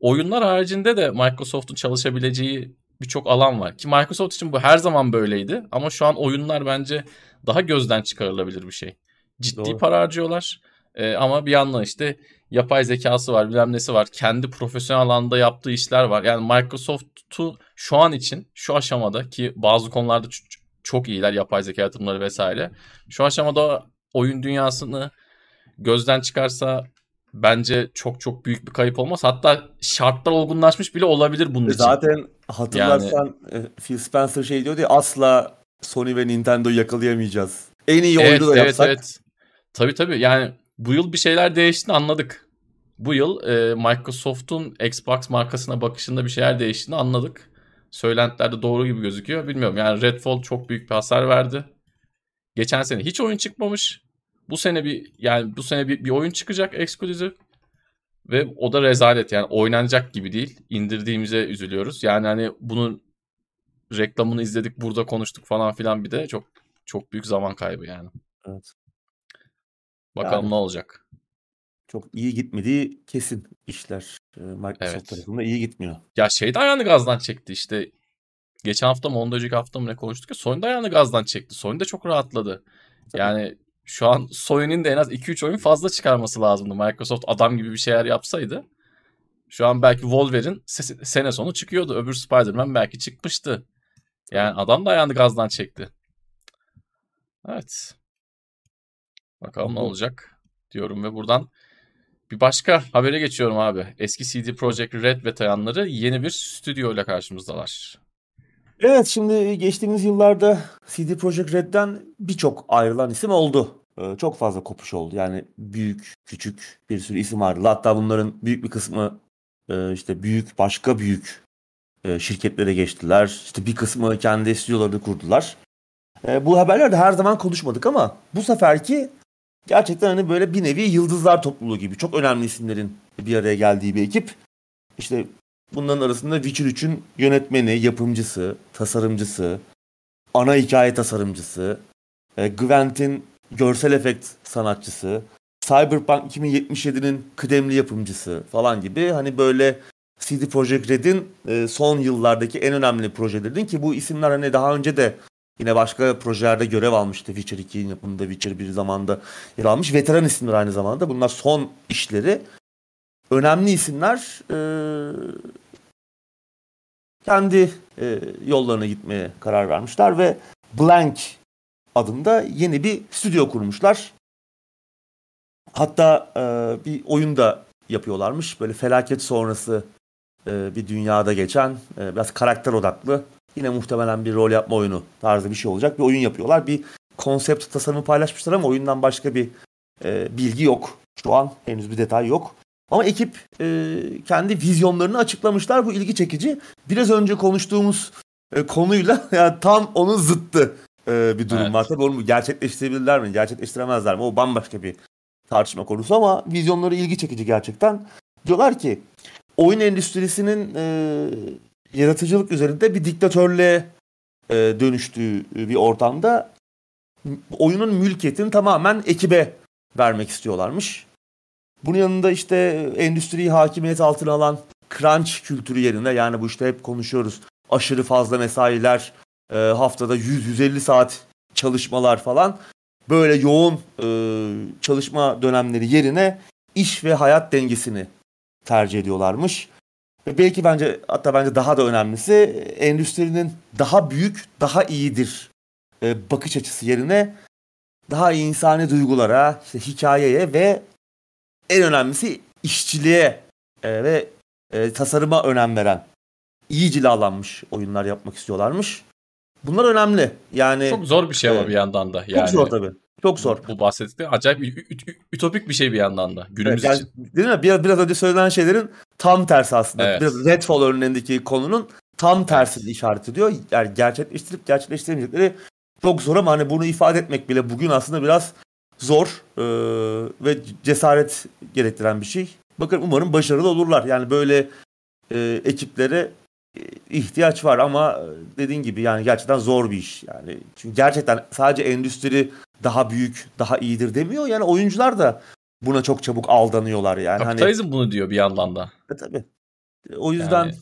Speaker 1: oyunlar haricinde de Microsoft'un çalışabileceği birçok alan var. Ki Microsoft için bu her zaman böyleydi. Ama şu an oyunlar bence daha gözden çıkarılabilir bir şey. Ciddi Doğru. para harcıyorlar. Ee, ama bir yandan işte yapay zekası var, bilmem nesi var. Kendi profesyonel alanda yaptığı işler var. Yani Microsoft'u şu an için, şu aşamada ki bazı konularda çok iyiler yapay zeka yatırımları vesaire. Şu aşamada oyun dünyasını gözden çıkarsa bence çok çok büyük bir kayıp olmaz. Hatta şartlar olgunlaşmış bile olabilir bunun için.
Speaker 2: Zaten hatırlarsan yani... Phil Spencer şey diyordu ya asla Sony ve Nintendo'yu yakalayamayacağız. En iyi evet, oyunu da evet, yapsak. Evet.
Speaker 1: Tabii tabii yani bu yıl bir şeyler değiştiğini anladık. Bu yıl e, Microsoft'un Xbox markasına bakışında bir şeyler değiştiğini anladık. Söylentiler de doğru gibi gözüküyor. Bilmiyorum yani Redfall çok büyük bir hasar verdi. Geçen sene hiç oyun çıkmamış. Bu sene bir yani bu sene bir, bir oyun çıkacak ekskluzif. Ve o da rezalet yani oynanacak gibi değil. İndirdiğimize üzülüyoruz. Yani hani bunun reklamını izledik burada konuştuk falan filan bir de çok çok büyük zaman kaybı yani.
Speaker 2: Evet.
Speaker 1: Bakalım yani, ne olacak.
Speaker 2: Çok iyi gitmediği kesin işler. Microsoft evet. tarafında iyi gitmiyor.
Speaker 1: Ya şey de ayağını gazdan çekti işte. Geçen hafta mı ondan önceki hafta mı ne konuştuk ya Sony ayağını gazdan çekti. Sony de çok rahatladı. Yani şu an Sony'nin de en az 2-3 oyun fazla çıkarması lazımdı. Microsoft adam gibi bir şeyler yapsaydı. Şu an belki Wolverine sene sonu çıkıyordu. Öbür Spider-Man belki çıkmıştı. Yani adam da ayağını gazdan çekti. Evet. Bakalım ne olacak diyorum ve buradan bir başka habere geçiyorum abi. Eski CD Projekt Red veteranları yeni bir stüdyo ile karşımızdalar.
Speaker 2: Evet şimdi geçtiğimiz yıllarda CD Projekt Red'den birçok ayrılan isim oldu. Ee, çok fazla kopuş oldu. Yani büyük, küçük bir sürü isim ayrıldı. Hatta bunların büyük bir kısmı e, işte büyük, başka büyük e, şirketlere geçtiler. İşte bir kısmı kendi stüdyolarını kurdular. E, bu haberlerde her zaman konuşmadık ama bu seferki gerçekten hani böyle bir nevi yıldızlar topluluğu gibi çok önemli isimlerin bir araya geldiği bir ekip. İşte bunların arasında Witcher 3'ün yönetmeni, yapımcısı, tasarımcısı, ana hikaye tasarımcısı, e, Gwent'in görsel efekt sanatçısı, Cyberpunk 2077'nin kıdemli yapımcısı falan gibi hani böyle CD Projekt Red'in e, son yıllardaki en önemli projelerinin ki bu isimler hani daha önce de yine başka projelerde görev almıştı. Witcher 2'nin yapımında, Witcher 1 zamanda yer almış. Veteran isimler aynı zamanda. Bunlar son işleri. Önemli isimler e, kendi e, yollarına gitmeye karar vermişler ve Blank adında yeni bir stüdyo kurmuşlar. Hatta e, bir oyun da yapıyorlarmış. Böyle felaket sonrası e, bir dünyada geçen e, biraz karakter odaklı. Yine muhtemelen bir rol yapma oyunu tarzı bir şey olacak. Bir oyun yapıyorlar. Bir konsept tasarımı paylaşmışlar ama oyundan başka bir e, bilgi yok. Şu an henüz bir detay yok. Ama ekip e, kendi vizyonlarını açıklamışlar. Bu ilgi çekici. Biraz önce konuştuğumuz e, konuyla yani tam onun zıttı e, bir durum evet. var. Tabii onu gerçekleştirebilirler mi, gerçekleştiremezler mi? O bambaşka bir tartışma konusu ama vizyonları ilgi çekici gerçekten. Diyorlar ki oyun endüstrisinin e, yaratıcılık üzerinde bir diktatörlüğe e, dönüştüğü bir ortamda oyunun mülkiyetini tamamen ekibe vermek istiyorlarmış. Bunun yanında işte endüstriyi hakimiyet altına alan crunch kültürü yerine yani bu işte hep konuşuyoruz. Aşırı fazla mesailer, e, haftada 100-150 saat çalışmalar falan. Böyle yoğun e, çalışma dönemleri yerine iş ve hayat dengesini tercih ediyorlarmış. Ve belki bence hatta bence daha da önemlisi endüstrinin daha büyük, daha iyidir e, bakış açısı yerine daha insani duygulara, işte hikayeye ve en önemlisi işçiliğe e, ve e, tasarıma önem veren iyi cilalanmış oyunlar yapmak istiyorlarmış. Bunlar önemli. Yani
Speaker 1: çok zor bir şey ama e, bir yandan da.
Speaker 2: Yani, çok zor tabii. Çok zor.
Speaker 1: Bu bahsettiği acayip ütopik bir şey bir yandan da günümüz evet, yani, için.
Speaker 2: Değil mi? Biraz, biraz önce söylenen şeylerin tam tersi aslında. Evet. Biraz Redfall örneğindeki konunun tam tersini evet. işaret ediyor. Yani gerçekleştirip gerçekleştiremeyecekleri çok zor ama hani bunu ifade etmek bile bugün aslında biraz zor e, ve cesaret gerektiren bir şey. Bakın umarım başarılı olurlar. Yani böyle e, ekiplere ihtiyaç var ama dediğin gibi yani gerçekten zor bir iş. Yani çünkü gerçekten sadece endüstri daha büyük, daha iyidir demiyor. Yani oyuncular da buna çok çabuk aldanıyorlar yani. Hani
Speaker 1: Kapitalizm hani, bunu diyor bir yandan da.
Speaker 2: E, tabii. O yüzden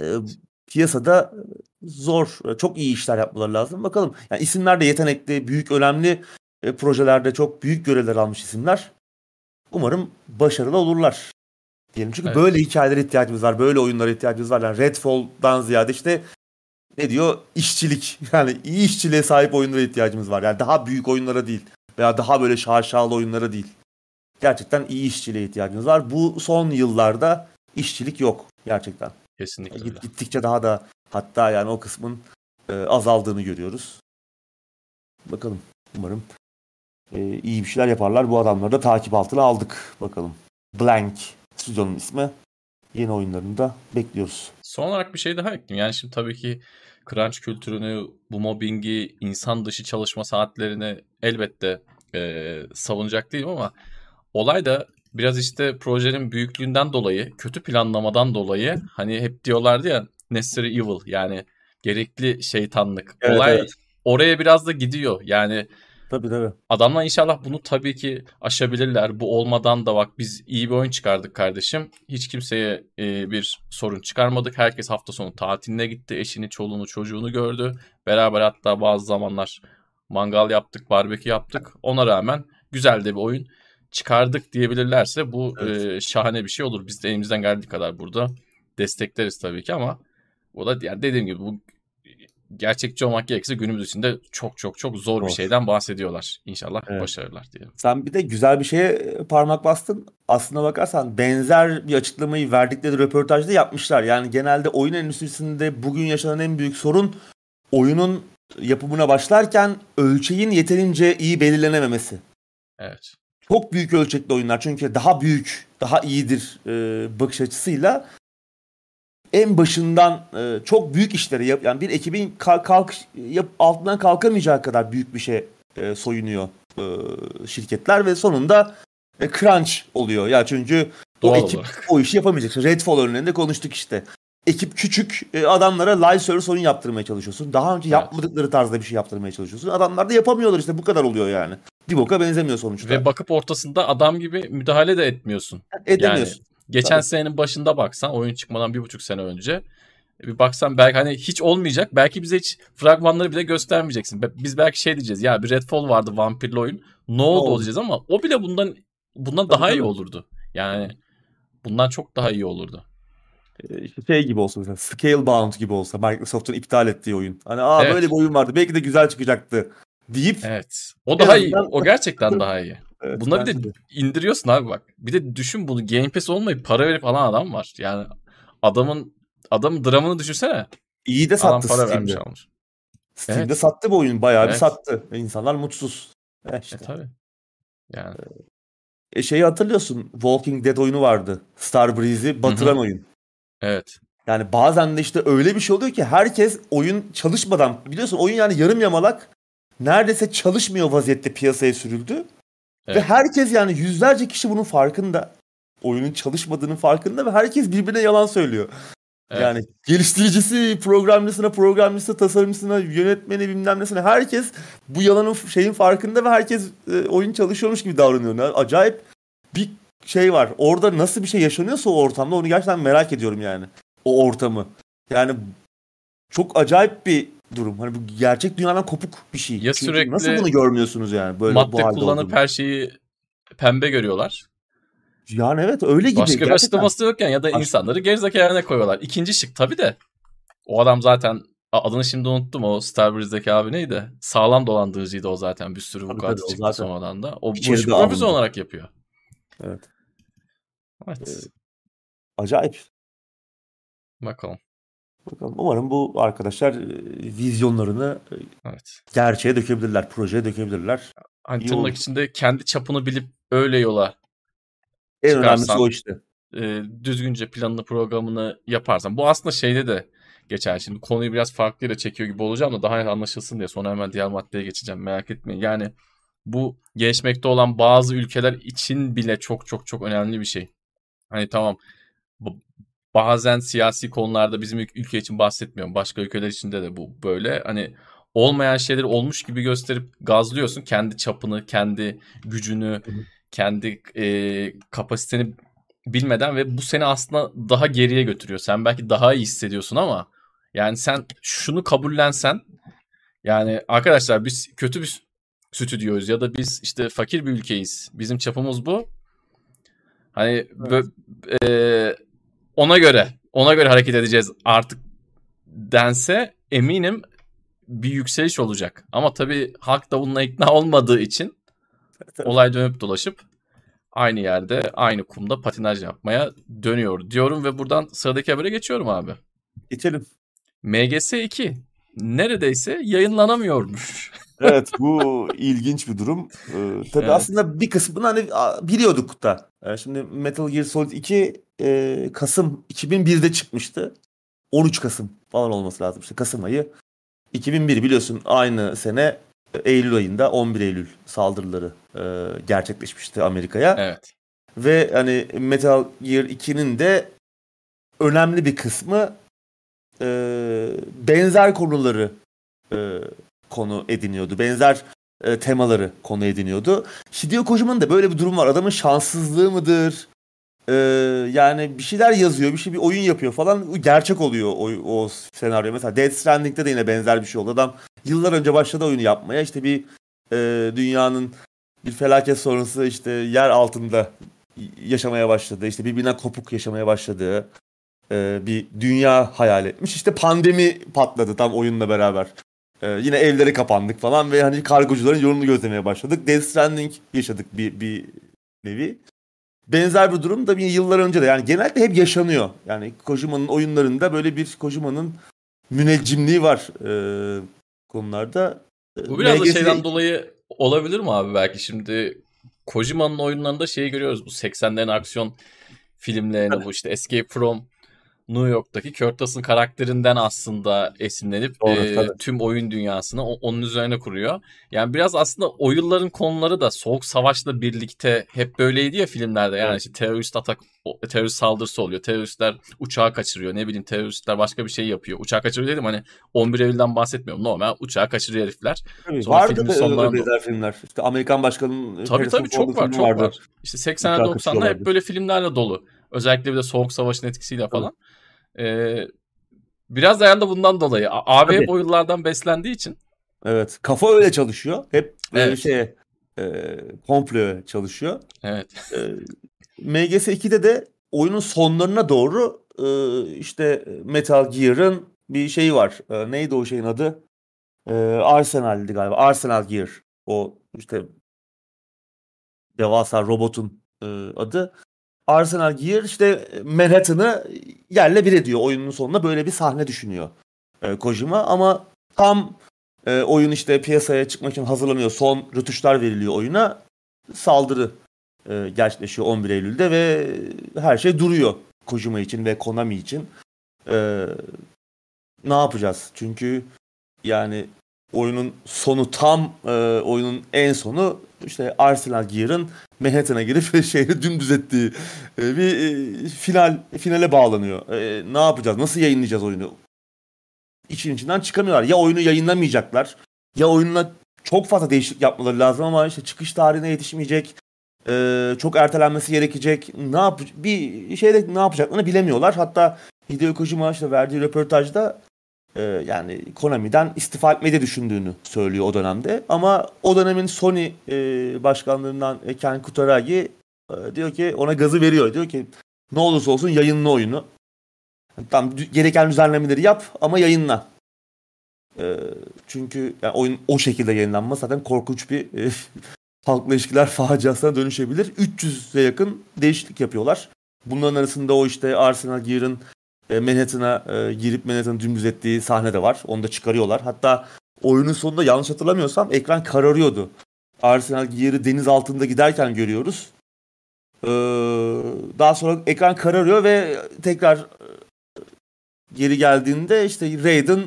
Speaker 2: yani... e, piyasada zor, çok iyi işler yapmaları lazım. Bakalım. Yani isimler de yetenekli, büyük, önemli e, projelerde çok büyük görevler almış isimler. Umarım başarılı olurlar. Diyelim. Çünkü evet. böyle hikayelere ihtiyacımız var. Böyle oyunlara ihtiyacımız var. Yani Redfall'dan ziyade işte ne diyor? İşçilik. Yani iyi işçiliğe sahip oyunlara ihtiyacımız var. Yani daha büyük oyunlara değil. Veya daha böyle şaşalı oyunlara değil. Gerçekten iyi işçiliğe ihtiyacımız var. Bu son yıllarda işçilik yok gerçekten.
Speaker 1: Kesinlikle
Speaker 2: öyle. Gittikçe daha da hatta yani o kısmın e, azaldığını görüyoruz. Bakalım. Umarım e, iyi bir şeyler yaparlar. Bu adamları da takip altına aldık. Bakalım. Blank stüdyonun ismi. Yeni oyunlarını da bekliyoruz.
Speaker 1: Son olarak bir şey daha ekleyeyim. Yani şimdi tabii ki crunch kültürünü, bu mobbingi, insan dışı çalışma saatlerini elbette e, savunacak değilim ama olay da biraz işte projenin büyüklüğünden dolayı, kötü planlamadan dolayı hani hep diyorlardı ya necessary evil yani gerekli şeytanlık. Evet, olay evet. oraya biraz da gidiyor. Yani
Speaker 2: Tabii tabii.
Speaker 1: Adamlar inşallah bunu tabii ki aşabilirler. Bu olmadan da bak biz iyi bir oyun çıkardık kardeşim. Hiç kimseye e, bir sorun çıkarmadık. Herkes hafta sonu tatiline gitti. Eşini, çoluğunu, çocuğunu gördü. Beraber hatta bazı zamanlar mangal yaptık, barbekü yaptık. Ona rağmen güzel de bir oyun çıkardık diyebilirlerse bu evet. e, şahane bir şey olur. Biz de elimizden geldiği kadar burada destekleriz tabii ki ama o da yani dediğim gibi bu gerçekçi olmak gerekirse günümüz içinde çok çok çok zor bir şeyden bahsediyorlar. İnşallah evet. başarırlar diyelim.
Speaker 2: Sen bir de güzel bir şeye parmak bastın. Aslına bakarsan benzer bir açıklamayı verdikleri röportajda yapmışlar. Yani genelde oyun endüstrisinde bugün yaşanan en büyük sorun oyunun yapımına başlarken ölçeğin yeterince iyi belirlenememesi.
Speaker 1: Evet.
Speaker 2: Çok büyük ölçekli oyunlar çünkü daha büyük, daha iyidir e, bakış açısıyla en başından e, çok büyük işleri yap yani bir ekibin kalk, kalk yap, altından kalkamayacağı kadar büyük bir şey e, soyunuyor e, şirketler ve sonunda e, crunch oluyor. Ya çünkü Doğal o ekip olarak. o işi yapamayacak. Redfall örneğinde konuştuk işte. Ekip küçük e, adamlara live service oyun yaptırmaya çalışıyorsun. Daha önce evet. yapmadıkları tarzda bir şey yaptırmaya çalışıyorsun. Adamlar da yapamıyorlar işte bu kadar oluyor yani. Bir boka benzemiyor sonuçta.
Speaker 1: Ve bakıp ortasında adam gibi müdahale de etmiyorsun.
Speaker 2: Edemiyorsun.
Speaker 1: Geçen Tabii. senenin başında baksan oyun çıkmadan bir buçuk sene önce bir baksan belki hani hiç olmayacak. Belki bize hiç fragmanları bile göstermeyeceksin. Biz belki şey diyeceğiz ya bir Redfall vardı vampirli oyun. Ne oldu, oldu? diyeceğiz ama o bile bundan bundan daha iyi olurdu. Yani bundan çok daha iyi olurdu.
Speaker 2: İşte şey gibi olsa mesela Scalebound gibi olsa Microsoft'un iptal ettiği oyun. Hani aa evet. böyle bir oyun vardı belki de güzel çıkacaktı deyip
Speaker 1: Evet. O daha iyi. O gerçekten daha iyi. Evet, Buna bir de, de indiriyorsun abi bak. Bir de düşün bunu Game Pass olmayıp para verip alan adam var. Yani adamın adamın dramını düşünsene.
Speaker 2: İyi de sattı para Steam'de. almış. Steam'de evet. sattı bu oyun. Bayağı evet. bir sattı. İnsanlar mutsuz.
Speaker 1: E işte. E tabii. Yani.
Speaker 2: E şeyi hatırlıyorsun. Walking Dead oyunu vardı. Starbreeze'i batıran Hı-hı. oyun.
Speaker 1: Evet.
Speaker 2: Yani bazen de işte öyle bir şey oluyor ki herkes oyun çalışmadan biliyorsun oyun yani yarım yamalak neredeyse çalışmıyor vaziyette piyasaya sürüldü. Evet. Ve herkes yani yüzlerce kişi bunun farkında. Oyunun çalışmadığının farkında ve herkes birbirine yalan söylüyor. Evet. Yani geliştiricisi, programcısına, programcısına, tasarımcısına, yönetmeni bilmem nesine herkes bu yalanın şeyin farkında ve herkes e, oyun çalışıyormuş gibi davranıyor. Yani acayip bir şey var. Orada nasıl bir şey yaşanıyorsa o ortamda onu gerçekten merak ediyorum yani. O ortamı. Yani çok acayip bir durum. Hani bu gerçek dünyadan kopuk bir şey. Ya Çünkü sürekli nasıl bunu görmüyorsunuz yani böyle
Speaker 1: madde bu halde kullanıp olduğunu. her şeyi pembe görüyorlar.
Speaker 2: Yani evet öyle gibi.
Speaker 1: Başka bir açıklaması yokken ya da Başka... insanları gerizekalarına koyuyorlar. İkinci şık tabii de o adam zaten adını şimdi unuttum o Star Wars'daki abi neydi? Sağlam dolandırıcıydı o zaten bir sürü vukuatı çıktı zaten... sonradan da. O bu işi profesyonel olarak yapıyor.
Speaker 2: Evet. Evet. Ee, acayip.
Speaker 1: Bakalım.
Speaker 2: Bakalım. Umarım bu arkadaşlar e, vizyonlarını e, evet. gerçeğe dökebilirler, projeye dökebilirler.
Speaker 1: Hani İyi tırnak olur. içinde kendi çapını bilip öyle yola
Speaker 2: en önemlisi o işte.
Speaker 1: E, düzgünce planını programını yaparsan. Bu aslında şeyde de geçer. Şimdi konuyu biraz farklı yere çekiyor gibi olacağım da daha iyi anlaşılsın diye sonra hemen diğer maddeye geçeceğim. Merak etmeyin. Yani bu gelişmekte olan bazı ülkeler için bile çok çok çok önemli bir şey. Hani tamam bazen siyasi konularda bizim ülke için bahsetmiyorum. Başka ülkeler içinde de bu böyle. Hani olmayan şeyleri olmuş gibi gösterip gazlıyorsun. Kendi çapını, kendi gücünü, kendi e, kapasiteni bilmeden ve bu seni aslında daha geriye götürüyor. Sen belki daha iyi hissediyorsun ama yani sen şunu kabullensen yani arkadaşlar biz kötü bir stüdyoyuz ya da biz işte fakir bir ülkeyiz. Bizim çapımız bu. Hani evet. e, ona göre ona göre hareket edeceğiz artık dense eminim bir yükseliş olacak. Ama tabii halk da bununla ikna olmadığı için olay dönüp dolaşıp aynı yerde aynı kumda patinaj yapmaya dönüyor diyorum ve buradan sıradaki habere geçiyorum abi.
Speaker 2: Geçelim.
Speaker 1: MGS 2 neredeyse yayınlanamıyormuş.
Speaker 2: Evet bu ilginç bir durum. Ee, tabii evet. aslında bir kısmını hani biliyorduk da. Yani şimdi Metal Gear Solid 2 e, Kasım 2001'de çıkmıştı. 13 Kasım falan olması lazım işte Kasım ayı. 2001 biliyorsun aynı sene Eylül ayında 11 Eylül saldırıları e, gerçekleşmişti Amerika'ya.
Speaker 1: Evet.
Speaker 2: Ve hani Metal Gear 2'nin de önemli bir kısmı e, benzer konuları e, konu ediniyordu. Benzer e, temaları konu ediniyordu. Hideo Kojima'nın da böyle bir durum var. Adamın şanssızlığı mıdır? Ee, yani bir şeyler yazıyor, bir şey bir oyun yapıyor falan. Gerçek oluyor o, o senaryo. Mesela Dead Stranding'de de yine benzer bir şey oldu. Adam yıllar önce başladı oyunu yapmaya. İşte bir e, dünyanın bir felaket sonrası işte yer altında yaşamaya başladı. İşte birbirinden kopuk yaşamaya başladı. e, bir dünya hayal etmiş. İşte pandemi patladı tam oyunla beraber. E, yine evlere kapandık falan ve hani kargocuların yolunu gözlemeye başladık. Death Stranding yaşadık bir, bir nevi. Benzer bir durum da bir yıllar önce de yani genelde hep yaşanıyor. Yani Kojima'nın oyunlarında böyle bir Kojima'nın müneccimliği var e, konularda.
Speaker 1: Bu biraz MGS... da şeyden dolayı olabilir mi abi belki şimdi Kojima'nın oyunlarında şeyi görüyoruz bu 80'lerin aksiyon filmlerini bu işte Escape from New York'taki Kurt Russell karakterinden aslında esinlenip Doğru, e, tüm oyun dünyasını onun üzerine kuruyor. Yani biraz aslında oyunların konuları da Soğuk Savaş'la birlikte hep böyleydi ya filmlerde. Yani evet. işte terörist atak, terörist saldırısı oluyor. Teröristler uçağı kaçırıyor. Ne bileyim teröristler başka bir şey yapıyor. Uçağı kaçırıyor dedim hani 11 Eylül'den bahsetmiyorum. Normal uçağı kaçırıyor herifler.
Speaker 2: Tabii, Sonra vardı da sonlarında... filmler. İşte Amerikan başkanının
Speaker 1: Tabii tabii çok var çok vardı. var. İşte 80'ler 90'lar hep böyle filmlerle dolu. Özellikle bir de Soğuk Savaş'ın etkisiyle falan. Evet. Ee, biraz da da bundan dolayı. Abi hep o yıllardan beslendiği için.
Speaker 2: Evet. Kafa öyle çalışıyor. Hep böyle evet. şey e, komplo çalışıyor.
Speaker 1: Evet.
Speaker 2: E, MGS 2'de de oyunun sonlarına doğru e, işte Metal Gear'ın bir şeyi var. E, neydi o şeyin adı? E, Arsenal'di galiba. Arsenal Gear. O işte devasa robotun e, adı. Arsenal Gear işte Manhattan'ı yerle bir ediyor. Oyunun sonunda böyle bir sahne düşünüyor e, Kojima ama tam e, oyun işte piyasaya çıkmak için hazırlanıyor. Son rötuşlar veriliyor oyuna. Saldırı e, gerçekleşiyor 11 Eylül'de ve her şey duruyor Kojima için ve Konami için. E, ne yapacağız? Çünkü yani oyunun sonu tam e, oyunun en sonu işte Arsenal Gear'ın Manhattan'a girip şehri dümdüz ettiği e, bir e, final finale bağlanıyor. E, ne yapacağız? Nasıl yayınlayacağız oyunu? İçin içinden çıkamıyorlar. Ya oyunu yayınlamayacaklar ya oyununa çok fazla değişiklik yapmaları lazım ama işte çıkış tarihine yetişmeyecek. Çok ertelenmesi gerekecek. Ne yap bir şeyde ne yapacaklarını bilemiyorlar. Hatta Hideo Kojima işte verdiği röportajda e, yani Konami'den istifa etmeyi düşündüğünü söylüyor o dönemde. Ama o dönemin Sony e, başkanlarından Ken Kutaragi e, diyor ki ona gazı veriyor. Diyor ki ne olursa olsun yayınla oyunu. Tam gereken düzenlemeleri yap ama yayınla. E, çünkü yani oyun o şekilde yayınlanmaz zaten korkunç bir e, halkla ilişkiler faciasına dönüşebilir. 300'e yakın değişiklik yapıyorlar. Bunların arasında o işte Arsenal Gear'ın e, Manhattan'a e, girip Manhattan'ı dümdüz ettiği sahne de var. Onu da çıkarıyorlar. Hatta oyunun sonunda yanlış hatırlamıyorsam ekran kararıyordu. Arsenal Gear'ı deniz altında giderken görüyoruz. Ee, daha sonra ekran kararıyor ve tekrar e, geri geldiğinde işte Raiden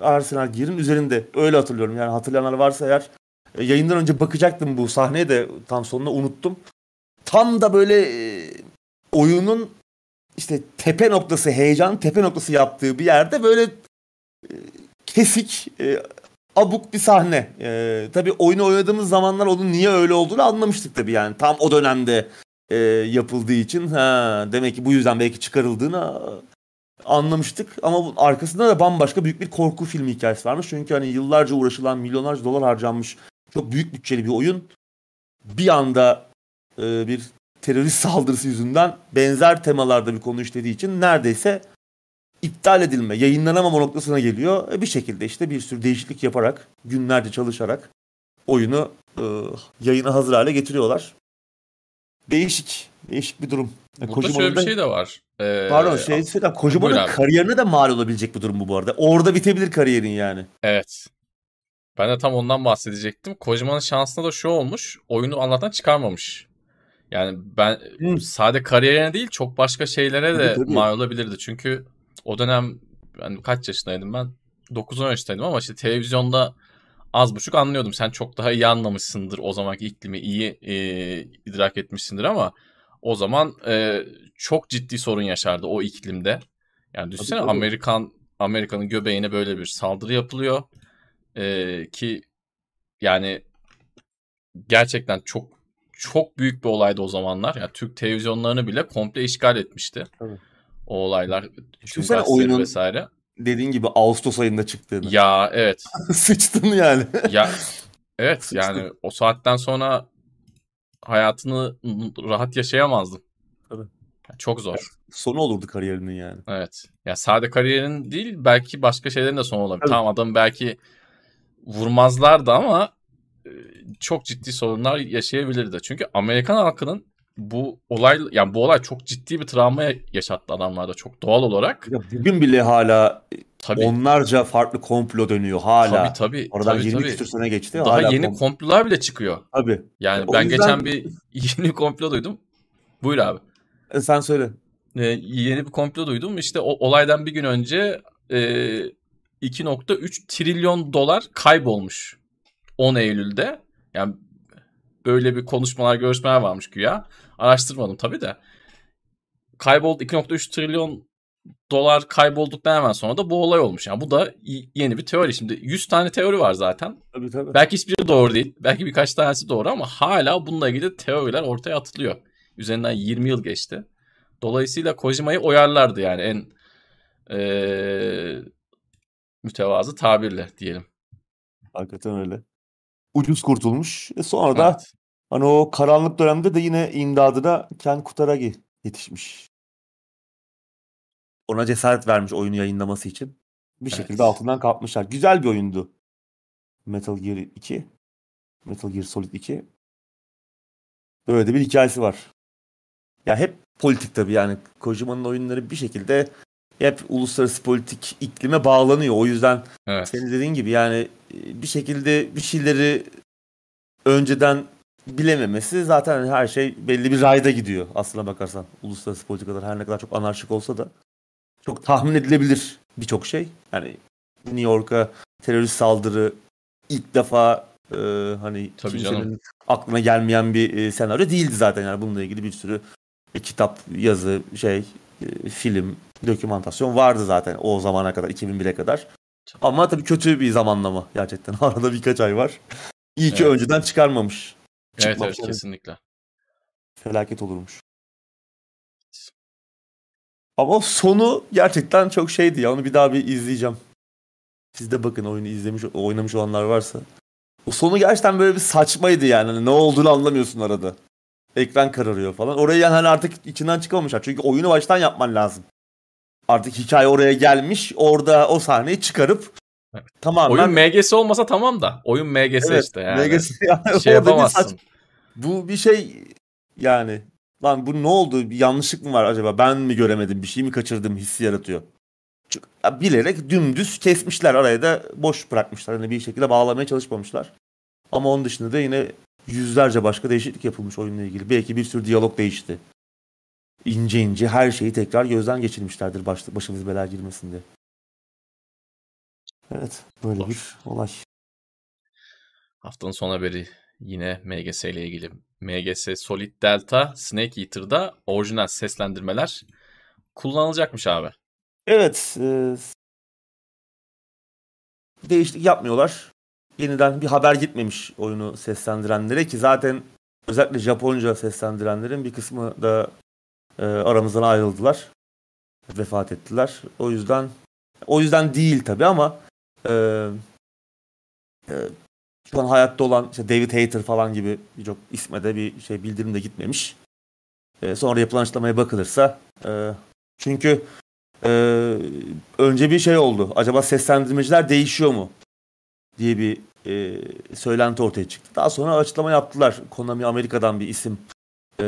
Speaker 2: Arsenal Gear'ın üzerinde. Öyle hatırlıyorum. Yani hatırlayanlar varsa eğer e, yayından önce bakacaktım bu sahneye de tam sonunda unuttum. Tam da böyle e, oyunun işte tepe noktası, heyecan tepe noktası yaptığı bir yerde böyle e, kesik, e, abuk bir sahne. E, tabii oyunu oynadığımız zamanlar onun niye öyle olduğunu anlamıştık tabii yani. Tam o dönemde yapıldığı için ha demek ki bu yüzden belki çıkarıldığını anlamıştık. Ama bu arkasında da bambaşka büyük bir korku filmi hikayesi varmış. Çünkü hani yıllarca uğraşılan, milyonlarca dolar harcanmış çok büyük bütçeli bir oyun bir anda e, bir terörist saldırısı yüzünden benzer temalarda bir konu işlediği için neredeyse iptal edilme, yayınlanamama noktasına geliyor. E bir şekilde işte bir sürü değişiklik yaparak, günlerce çalışarak oyunu e, yayına hazır hale getiriyorlar. Değişik, değişik bir durum.
Speaker 1: E, Burada Kojima'nın şöyle bir şey de var.
Speaker 2: Ee, pardon şey söyleyeyim. Kojima'nın kariyerine de mal olabilecek bir durum bu bu arada. Orada bitebilir kariyerin yani.
Speaker 1: Evet. Ben de tam ondan bahsedecektim. Kojima'nın şansına da şu olmuş. Oyunu Allah'tan çıkarmamış. Yani ben hmm. sade kariyerine değil çok başka şeylere de tabii, tabii. mal olabilirdi. Çünkü o dönem ben kaç yaşındaydım ben? 9-10 yaşındaydım ama işte televizyonda az buçuk anlıyordum. Sen çok daha iyi anlamışsındır o zamanki iklimi iyi e, idrak etmişsindir ama o zaman e, çok ciddi sorun yaşardı o iklimde. Yani düşünsene tabii, tabii. Amerikan Amerika'nın göbeğine böyle bir saldırı yapılıyor. E, ki yani gerçekten çok çok büyük bir olaydı o zamanlar. Yani Türk televizyonlarını bile komple işgal etmişti. Tabii. O olaylar.
Speaker 2: Düşünsene oyunun vesaire. dediğin gibi Ağustos ayında çıktığını.
Speaker 1: Ya evet.
Speaker 2: Sıçtın yani.
Speaker 1: ya evet Sıçtın. yani o saatten sonra hayatını rahat yaşayamazdın.
Speaker 2: Tabii.
Speaker 1: Çok zor.
Speaker 2: sonu olurdu kariyerinin yani.
Speaker 1: Evet. Ya sade kariyerin değil belki başka şeylerin de sonu olabilir. Tamam adam belki vurmazlardı ama çok ciddi sorunlar yaşayabilirdi. Çünkü Amerikan halkının bu olay yani bu olay çok ciddi bir travma yaşattı adamlarda çok doğal olarak.
Speaker 2: Ya bugün bile hala tabii. onlarca farklı komplo dönüyor hala.
Speaker 1: Tabii tabii.
Speaker 2: Oradan
Speaker 1: tabii,
Speaker 2: 20 tabii. küsur sene geçti.
Speaker 1: Daha hala yeni kom- komplolar bile çıkıyor.
Speaker 2: Tabii.
Speaker 1: Yani o ben yüzden... geçen bir yeni komplo duydum. Buyur abi.
Speaker 2: E, sen söyle.
Speaker 1: Ee, yeni bir komplo duydum. İşte o olaydan bir gün önce e, 2.3 trilyon dolar kaybolmuş 10 Eylül'de. Yani böyle bir konuşmalar, görüşmeler varmış güya. Araştırmadım tabii de. Kayboldu 2.3 trilyon dolar kaybolduktan hemen sonra da bu olay olmuş. Yani bu da yeni bir teori. Şimdi 100 tane teori var zaten.
Speaker 2: Tabii tabii.
Speaker 1: Belki hiçbiri doğru değil. Belki birkaç tanesi doğru ama hala bununla ilgili teoriler ortaya atılıyor. Üzerinden 20 yıl geçti. Dolayısıyla Kojima'yı oyarlardı yani en ee, mütevazı tabirle diyelim.
Speaker 2: Hakikaten öyle. Ucuz kurtulmuş. E sonra da evet. hani o karanlık dönemde de yine imdadına Ken Kutaragi yetişmiş. Ona cesaret vermiş oyunu yayınlaması için. Bir evet. şekilde altından kalkmışlar. Güzel bir oyundu. Metal Gear 2. Metal Gear Solid 2. Böyle de bir hikayesi var. Ya hep politik tabii yani Kojima'nın oyunları bir şekilde hep uluslararası politik iklime bağlanıyor. O yüzden evet. senin dediğin gibi yani e, bir şekilde bir şeyleri önceden bilememesi zaten her şey belli bir rayda gidiyor aslına bakarsan. Uluslararası politikalar her ne kadar çok anarşik olsa da çok tahmin edilebilir birçok şey. Yani New York'a terörist saldırı ilk defa e, hani Tabii kimsenin canım. aklına gelmeyen bir e, senaryo değildi zaten yani bununla ilgili bir sürü e, kitap, yazı, şey, film, dokümantasyon vardı zaten o zamana kadar 2001'e kadar. Ama tabii kötü bir zamanlama gerçekten. Arada birkaç ay var. İyi ki evet. önceden çıkarmamış.
Speaker 1: Evet evet kesinlikle.
Speaker 2: Felaket olurmuş. Ama sonu gerçekten çok şeydi ya. Onu bir daha bir izleyeceğim. Siz de bakın oyunu izlemiş, oynamış olanlar varsa. O sonu gerçekten böyle bir saçmaydı yani. Hani ne olduğunu anlamıyorsun arada. Ekran kararıyor falan. Orayı yani hani artık içinden çıkamamışlar. Çünkü oyunu baştan yapman lazım. Artık hikaye oraya gelmiş. Orada o sahneyi çıkarıp
Speaker 1: evet. tamamen... Oyun MGS olmasa tamam da. Oyun MGS evet, işte yani. MGS yani şey yapamazsın. Bir saç...
Speaker 2: Bu bir şey yani lan bu ne oldu? Bir yanlışlık mı var acaba? Ben mi göremedim? Bir şey mi kaçırdım hissi yaratıyor. Bilerek dümdüz kesmişler. Araya da boş bırakmışlar. Hani bir şekilde bağlamaya çalışmamışlar. Ama onun dışında da yine yüzlerce başka değişiklik yapılmış oyunla ilgili. Belki bir sürü diyalog değişti. İnce ince her şeyi tekrar gözden geçirmişlerdir baş, başımız belaya girmesin diye. Evet böyle Olur. bir olay.
Speaker 1: Haftanın son haberi yine MGS ile ilgili. MGS Solid Delta Snake Eater'da orijinal seslendirmeler kullanılacakmış abi.
Speaker 2: Evet. E, değişiklik yapmıyorlar. Yeniden bir haber gitmemiş oyunu seslendirenlere ki zaten özellikle Japonca seslendirenlerin bir kısmı da e, aramızdan ayrıldılar. Vefat ettiler. O yüzden o yüzden değil tabi ama e, e, şu an hayatta olan işte David Hayter falan gibi birçok isme de bir şey bildirim de gitmemiş. E, sonra yapılan açıklamaya bakılırsa e, çünkü e, önce bir şey oldu. Acaba seslendirmeciler değişiyor mu? Diye bir e, söylenti ortaya çıktı. Daha sonra açıklama yaptılar. Konami Amerika'dan bir isim e,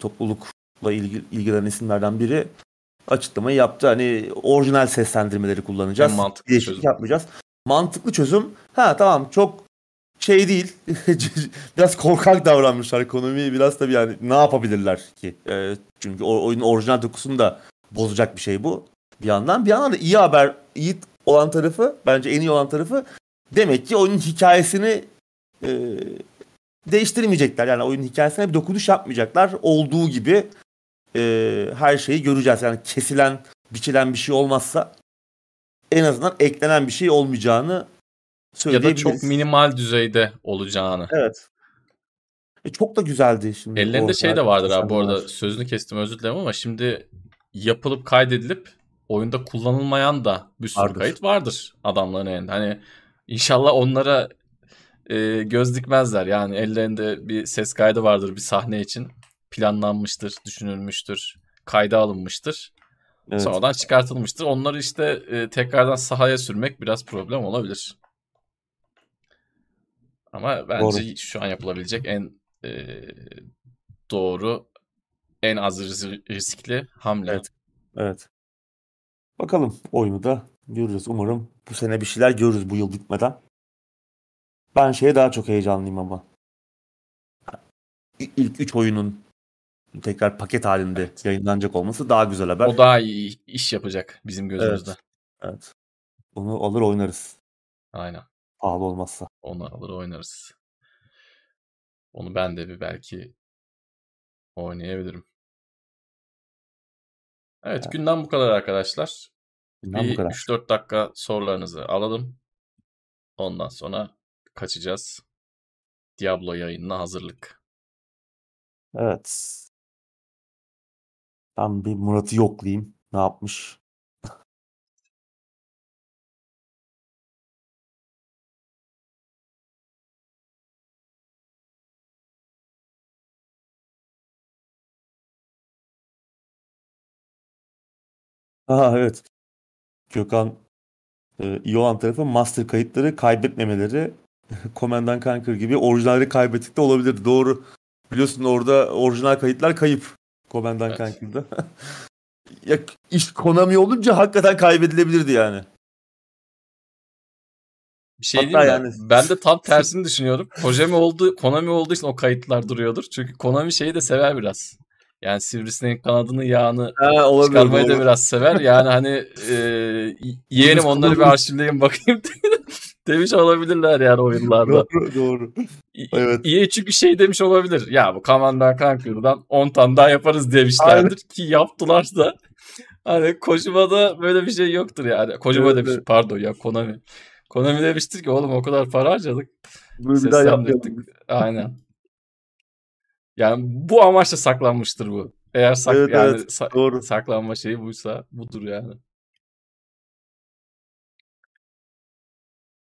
Speaker 2: toplulukla ilgili, ilgilenen isimlerden biri açıklamayı yaptı. Hani orijinal seslendirmeleri kullanacağız.
Speaker 1: mantıklı Değişiklik
Speaker 2: çözüm. yapmayacağız. Mantıklı çözüm. Ha tamam çok şey değil. biraz korkak davranmışlar Konami. Biraz tabii yani ne yapabilirler ki? E, çünkü o, oyunun orijinal dokusunu da bozacak bir şey bu. Bir yandan. Bir yandan da iyi haber, iyi olan tarafı, bence en iyi olan tarafı demek ki oyunun hikayesini e, değiştirmeyecekler. Yani oyunun hikayesine bir dokunuş yapmayacaklar. Olduğu gibi e, her şeyi göreceğiz. Yani kesilen, biçilen bir şey olmazsa en azından eklenen bir şey olmayacağını söyleyebiliriz.
Speaker 1: Ya da çok minimal düzeyde olacağını.
Speaker 2: Evet. E çok da güzeldi şimdi.
Speaker 1: Ellerinde şey de vardır abi bu arada sözünü kestim özür dilerim ama şimdi yapılıp kaydedilip oyunda kullanılmayan da bir sürü vardır. kayıt vardır adamların elinde. Hani İnşallah onlara e, göz dikmezler. Yani ellerinde bir ses kaydı vardır bir sahne için. Planlanmıştır, düşünülmüştür. kayda alınmıştır. Evet. Sonradan çıkartılmıştır. Onları işte e, tekrardan sahaya sürmek biraz problem olabilir. Ama bence doğru. şu an yapılabilecek en e, doğru, en az riskli hamle.
Speaker 2: Evet. evet. Bakalım oyunu da görürüz. Umarım bu sene bir şeyler görürüz bu yıl bitmeden. Ben şeye daha çok heyecanlıyım ama. İlk üç oyunun tekrar paket halinde evet. yayınlanacak olması daha güzel haber.
Speaker 1: O daha iyi iş yapacak bizim gözümüzde.
Speaker 2: Evet. evet. Onu alır oynarız.
Speaker 1: Aynen.
Speaker 2: Pahalı olmazsa.
Speaker 1: Onu alır oynarız. Onu ben de bir belki oynayabilirim. Evet, evet. günden bu kadar arkadaşlar. Günden bir 3-4 dakika sorularınızı alalım. Ondan sonra kaçacağız. Diablo yayınına hazırlık.
Speaker 2: Evet. Ben bir Murat'ı yoklayayım. Ne yapmış? Ha evet. Gökhan e, iyi olan tarafı master kayıtları kaybetmemeleri Command Conquer gibi orijinalleri kaybettik de olabilir. Doğru. Biliyorsun orada orijinal kayıtlar kayıp. Command evet. Conquer'da. ya iş Konami olunca hakikaten kaybedilebilirdi yani.
Speaker 1: Bir şey Hatta diyeyim yani... Ben de tam tersini düşünüyorum. Konami oldu, Konami olduğu için o kayıtlar duruyordur. Çünkü Konami şeyi de sever biraz. Yani sivrisineğin kanadını yağını ha, olabilir, çıkarmayı doğru. da biraz sever. Yani hani e, yeğenim onları bir arşivleyin bakayım demiş olabilirler yani oyunlarda.
Speaker 2: Doğru doğru.
Speaker 1: Evet. İyi çünkü şey demiş olabilir. Ya bu Command Conquer'dan 10 tane daha yaparız demişlerdir Aynen. ki yaptılar da. Hani Kojima'da böyle bir şey yoktur yani. Kojima evet, demiş evet. pardon ya Konami. Konami demiştir ki oğlum o kadar para harcadık.
Speaker 2: Bunu bir daha yapmayalım.
Speaker 1: Aynen. Yani bu amaçla saklanmıştır bu. Eğer sak evet, yani evet, sa- doğru. saklanma şeyi buysa budur yani.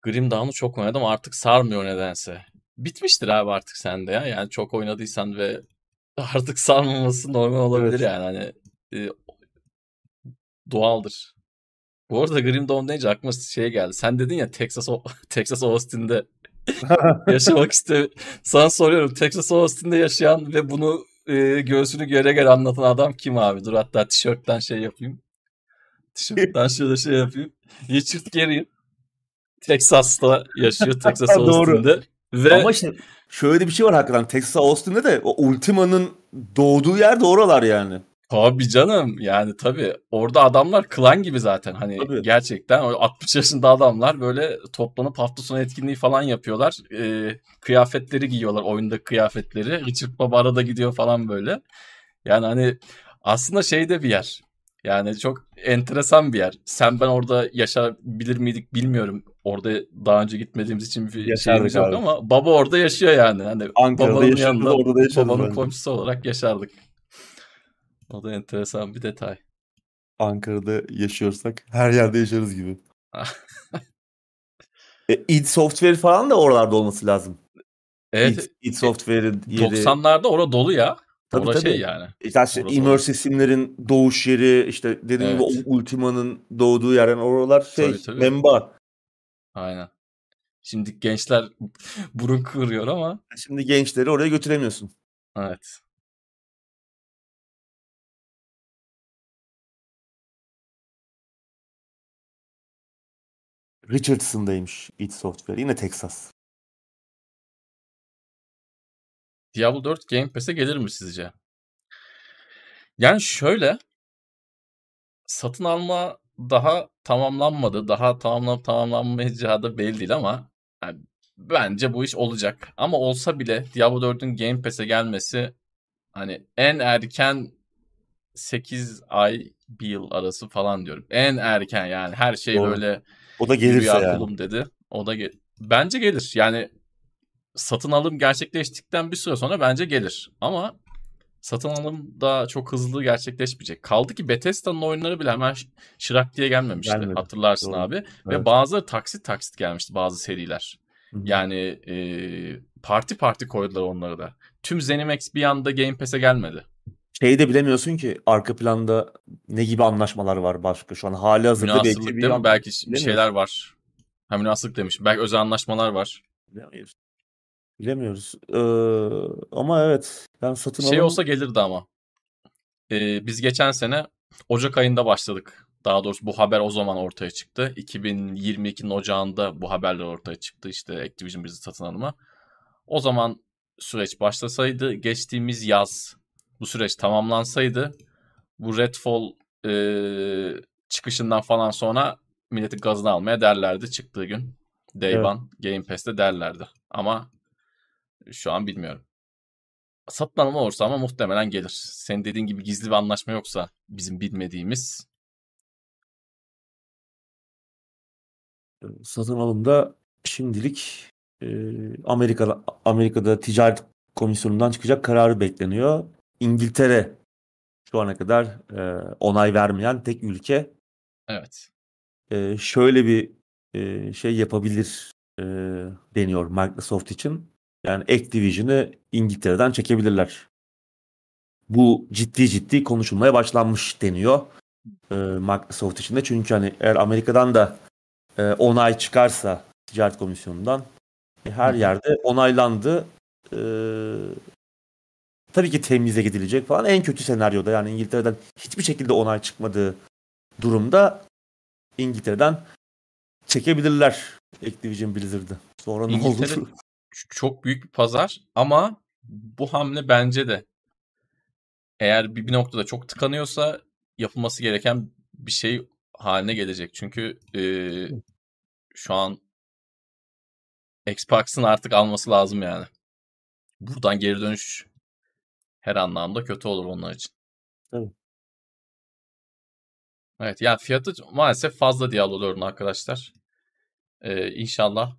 Speaker 1: Grim Dawn'u çok oynadım artık sarmıyor nedense. Bitmiştir abi artık sende ya. Yani çok oynadıysan ve artık sarmaması normal olabilir evet. yani. Hani e, doğaldır. Bu arada Grim Dawn deyince aklıma şey geldi. Sen dedin ya Texas Texas Austin'de yaşamak iste. Sana soruyorum Texas Austin'de yaşayan ve bunu e, göğsünü göre göre anlatan adam kim abi? Dur hatta tişörtten şey yapayım. Tişörtten şöyle şey yapayım. Richard Gere Texas'ta yaşıyor. Texas Austin'de.
Speaker 2: Ve... Ama işte şöyle bir şey var hakikaten. Texas Austin'de de o Ultima'nın doğduğu yer de oralar yani.
Speaker 1: Tabii canım yani tabii orada adamlar klan gibi zaten hani tabii. gerçekten 60 yaşında adamlar böyle toplanıp hafta sonu etkinliği falan yapıyorlar. Ee, kıyafetleri giyiyorlar oyunda kıyafetleri. Richard Baba arada gidiyor falan böyle. Yani hani aslında şeyde bir yer. Yani çok enteresan bir yer. Sen ben orada yaşayabilir miydik bilmiyorum. Orada daha önce gitmediğimiz için bir Yaşardık şeyimiz yok abi. ama baba orada yaşıyor yani. Hani
Speaker 2: Ankara'da babanın yanında orada da
Speaker 1: babanın bence. komşusu olarak yaşardık. O da enteresan bir detay.
Speaker 2: Ankara'da yaşıyorsak her yerde yaşarız gibi. e, id Software falan da oralarda olması lazım.
Speaker 1: Evet. id,
Speaker 2: id Software'in
Speaker 1: yeri. 90'larda orada dolu ya. Tabii, Orada tabii. şey yani.
Speaker 2: İşte işte Immersive Sim'lerin doğuş yeri, işte dediğim evet. gibi Ultima'nın doğduğu yer. Yani oralar şey, tabii, tabii. memba.
Speaker 1: Aynen. Şimdi gençler burun kıvırıyor ama.
Speaker 2: Şimdi gençleri oraya götüremiyorsun.
Speaker 1: Evet.
Speaker 2: Richardson'daymış id Software. Yine Texas.
Speaker 1: Diablo 4 Game Pass'e gelir mi sizce? Yani şöyle satın alma daha tamamlanmadı. Daha tamamlanıp tamamlanmayacağı da belli değil ama yani bence bu iş olacak. Ama olsa bile Diablo 4'ün Game Pass'e gelmesi hani en erken 8 ay bir yıl arası falan diyorum. En erken yani her şey Doğru. böyle
Speaker 2: o da gelirse yani.
Speaker 1: dedi. O da gel bence gelir. Yani satın alım gerçekleştikten bir süre sonra bence gelir. Ama satın alım da çok hızlı gerçekleşmeyecek. Kaldı ki Bethesda'nın oyunları bile hemen şırak diye gelmemişti. Gelmedi. Hatırlarsın Doğru. abi. Evet. Ve bazıları taksit taksit gelmişti bazı seriler. Hı-hı. Yani e, parti parti koydular onları da. Tüm ZeniMax bir anda Game Pass'e gelmedi.
Speaker 2: Şeyi de bilemiyorsun ki arka planda ne gibi anlaşmalar var başka şu an hali hazırda
Speaker 1: belki bir değil mi? Belki bir şeyler var. Ha münasırlık demiş. Belki özel anlaşmalar var.
Speaker 2: Bilemiyoruz. Bilemiyoruz. Ee, ama evet ben satın
Speaker 1: Şey alım... olsa gelirdi ama. Ee, biz geçen sene Ocak ayında başladık. Daha doğrusu bu haber o zaman ortaya çıktı. 2022'nin Ocağında bu haberler ortaya çıktı. İşte Activision bizi satın alma. O zaman süreç başlasaydı geçtiğimiz yaz bu süreç tamamlansaydı bu Redfall e, çıkışından falan sonra milleti gazını almaya derlerdi çıktığı gün. Day evet. One Game Pass'te derlerdi. Ama şu an bilmiyorum. Satın alma olursa ama muhtemelen gelir. Senin dediğin gibi gizli bir anlaşma yoksa bizim bilmediğimiz.
Speaker 2: Satın alımda şimdilik e, Amerika'da Amerika'da ticaret komisyonundan çıkacak kararı bekleniyor. İngiltere şu ana kadar e, onay vermeyen tek ülke.
Speaker 1: Evet.
Speaker 2: E, şöyle bir e, şey yapabilir e, deniyor Microsoft için. Yani Activision'ı İngiltere'den çekebilirler. Bu ciddi ciddi konuşulmaya başlanmış deniyor e, Microsoft için de. Çünkü hani eğer Amerika'dan da e, onay çıkarsa ticaret komisyonundan e, her yerde onaylandı. E, tabii ki temize gidilecek falan. En kötü senaryoda yani İngiltere'den hiçbir şekilde onay çıkmadığı durumda İngiltere'den çekebilirler Activision Blizzard'ı. Sonra ne olur?
Speaker 1: çok büyük bir pazar ama bu hamle bence de eğer bir, bir noktada çok tıkanıyorsa yapılması gereken bir şey haline gelecek. Çünkü e, şu an Xbox'ın artık alması lazım yani. Buradan geri dönüş her anlamda kötü olur onlar için.
Speaker 2: Evet.
Speaker 1: Evet yani fiyatı maalesef fazla Diablo 4'ün arkadaşlar. Ee, inşallah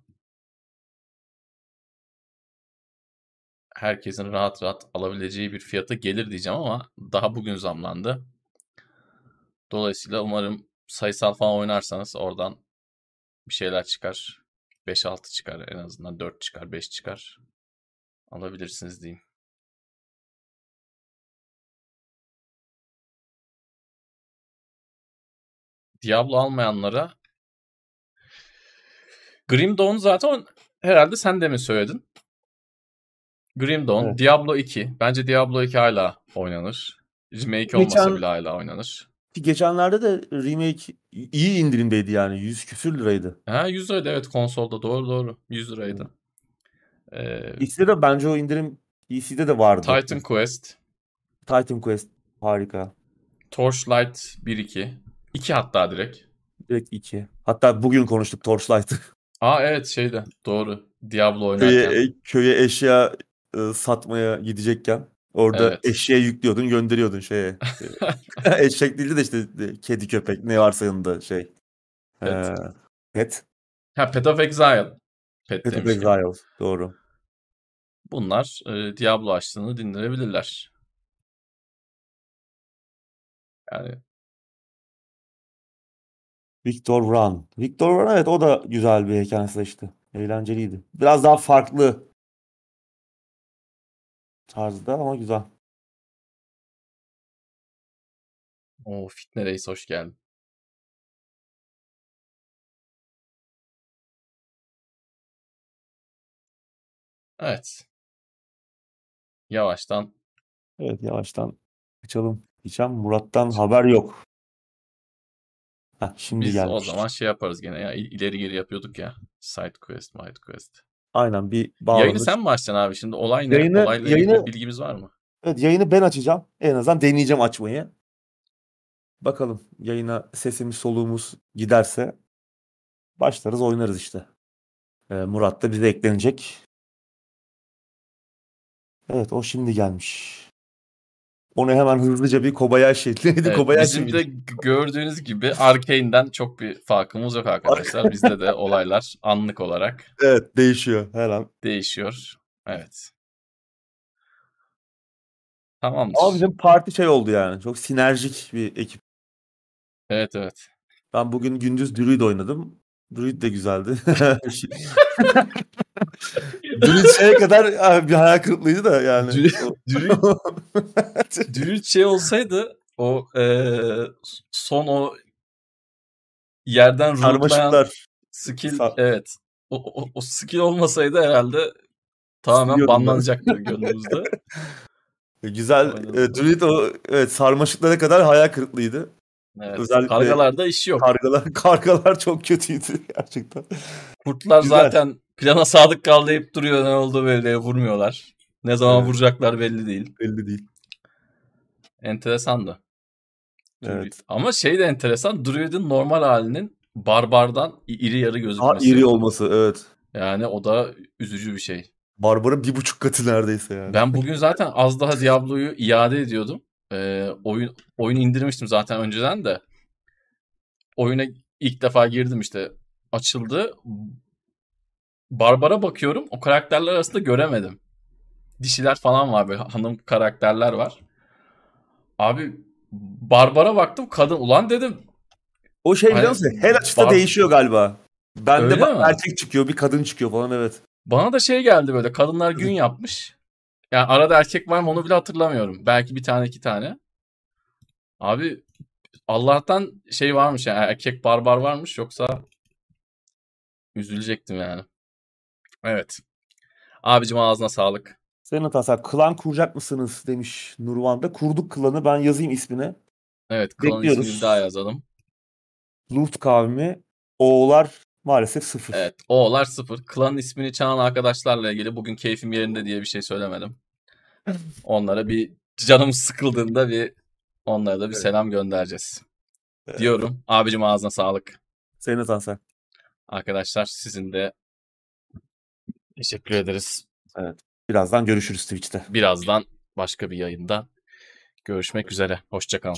Speaker 1: herkesin rahat rahat alabileceği bir fiyata gelir diyeceğim ama daha bugün zamlandı. Dolayısıyla umarım sayısal falan oynarsanız oradan bir şeyler çıkar. 5-6 çıkar en azından 4 çıkar 5 çıkar. Alabilirsiniz diyeyim. Diablo almayanlara Grim Dawn zaten herhalde sen de mi söyledin? Grim Dawn, evet. Diablo 2. Bence Diablo 2 hala oynanır. Remake Geçen... olmasa bile hala oynanır.
Speaker 2: Geçenlerde de remake iyi indirimdeydi yani. 100 küsür liraydı.
Speaker 1: Ha 100 liraydı evet konsolda doğru doğru. 100 liraydı.
Speaker 2: Ee, PC'de de bence o indirim PC'de de vardı.
Speaker 1: Titan Quest.
Speaker 2: Titan Quest harika.
Speaker 1: Torchlight 1-2. 2 hatta direkt.
Speaker 2: Direkt 2. Hatta bugün konuştuk Torchlight'ı.
Speaker 1: Aa evet şeyde doğru. Diablo oynarken.
Speaker 2: Köye, köye eşya e, satmaya gidecekken orada evet. eşeğe yüklüyordun gönderiyordun şeye. Eşek değildi de işte e, kedi köpek ne varsa yanında şey. Evet. Ee, pet.
Speaker 1: Ha Pet of Exile.
Speaker 2: Pet, Pet of Exile doğru.
Speaker 1: Bunlar e, Diablo açtığını dindirebilirler. Yani
Speaker 2: Victor Run. Victor Run evet o da güzel bir hikayesi işte. Eğlenceliydi. Biraz daha farklı tarzda ama güzel.
Speaker 1: O Fitne Reis hoş geldin. Evet. Yavaştan.
Speaker 2: Evet yavaştan kaçalım. Diyeceğim Murat'tan haber yok. Heh, şimdi
Speaker 1: Biz
Speaker 2: gelmiş.
Speaker 1: o zaman şey yaparız gene ya. ileri geri yapıyorduk ya. Side quest, side quest.
Speaker 2: Aynen bir bağlanır.
Speaker 1: Yayını sen mi açacaksın abi şimdi? Olay ne? Yayını, Olayla yayını, bilgimiz var mı?
Speaker 2: Evet yayını ben açacağım. En azından deneyeceğim açmayı. Bakalım yayına sesimiz soluğumuz giderse başlarız oynarız işte. Ee, Murat da bize eklenecek. Evet o şimdi gelmiş. Onu hemen hızlıca bir Kobayashi. Neydi evet,
Speaker 1: Kobayashi Bizim de gördüğünüz gibi Arkane'den çok bir farkımız yok arkadaşlar. Bizde de olaylar anlık olarak.
Speaker 2: Evet değişiyor her an.
Speaker 1: Değişiyor. Evet. Tamamdır.
Speaker 2: Ama bizim parti şey oldu yani. Çok sinerjik bir ekip.
Speaker 1: Evet evet.
Speaker 2: Ben bugün gündüz Druid oynadım. Druid de güzeldi. Druid şeye kadar bir hayal kırıklığıydı da yani.
Speaker 1: Druid, Druid şey olsaydı o e, son o yerden rootlayan skill Sar- evet. O, o, o skill olmasaydı herhalde tamamen banlanacaktı gönlümüzde.
Speaker 2: Güzel. E, Druid o evet sarmaşıklara kadar hayal kırıklığıydı.
Speaker 1: Evet. Özellikle kargalarda iş yok.
Speaker 2: Kargalar, kargalar çok kötüydü gerçekten.
Speaker 1: Kurtlar Güzel. zaten plana sadık kaldı duruyor. Ne oldu belli vurmuyorlar. Ne zaman evet. vuracaklar belli değil.
Speaker 2: Belli değil.
Speaker 1: Enteresandı. Evet. Ama şey de enteresan. Druid'in normal halinin barbardan iri yarı gözükmesi.
Speaker 2: Ha iri olması evet.
Speaker 1: Yani o da üzücü bir şey.
Speaker 2: Barbarın bir buçuk katı neredeyse yani.
Speaker 1: Ben bugün zaten az daha Diablo'yu iade ediyordum. Ee, oyun oyunu indirmiştim zaten önceden de. Oyuna ilk defa girdim işte. Açıldı. Barbara bakıyorum. O karakterler arasında göremedim. Dişiler falan var böyle hanım karakterler var. Abi Barbara baktım kadın ulan dedim.
Speaker 2: O şey biliyor musun? Her açıda Bar- değişiyor galiba. Ben de erkek çıkıyor bir kadın çıkıyor falan evet.
Speaker 1: Bana da şey geldi böyle kadınlar gün yapmış. Yani arada erkek var mı onu bile hatırlamıyorum. Belki bir tane iki tane. Abi Allah'tan şey varmış yani erkek barbar varmış yoksa üzülecektim yani. Evet. Abicim ağzına sağlık.
Speaker 2: Senin Hasan klan kuracak mısınız demiş Nurvan'da. Kurduk klanı ben yazayım ismini.
Speaker 1: Evet klan ismini daha yazalım.
Speaker 2: Lurt kavmi Oğullar maalesef sıfır.
Speaker 1: Evet Oğullar sıfır. Klan ismini çalan arkadaşlarla ilgili bugün keyfim yerinde diye bir şey söylemedim. Onlara bir canım sıkıldığında bir onlara da bir evet. selam göndereceğiz. Evet. Diyorum. Abicim ağzına sağlık.
Speaker 2: Senin Hasan.
Speaker 1: Arkadaşlar sizin de teşekkür ederiz.
Speaker 2: Evet. Birazdan görüşürüz Twitch'te.
Speaker 1: Birazdan başka bir yayında görüşmek üzere. Hoşçakalın.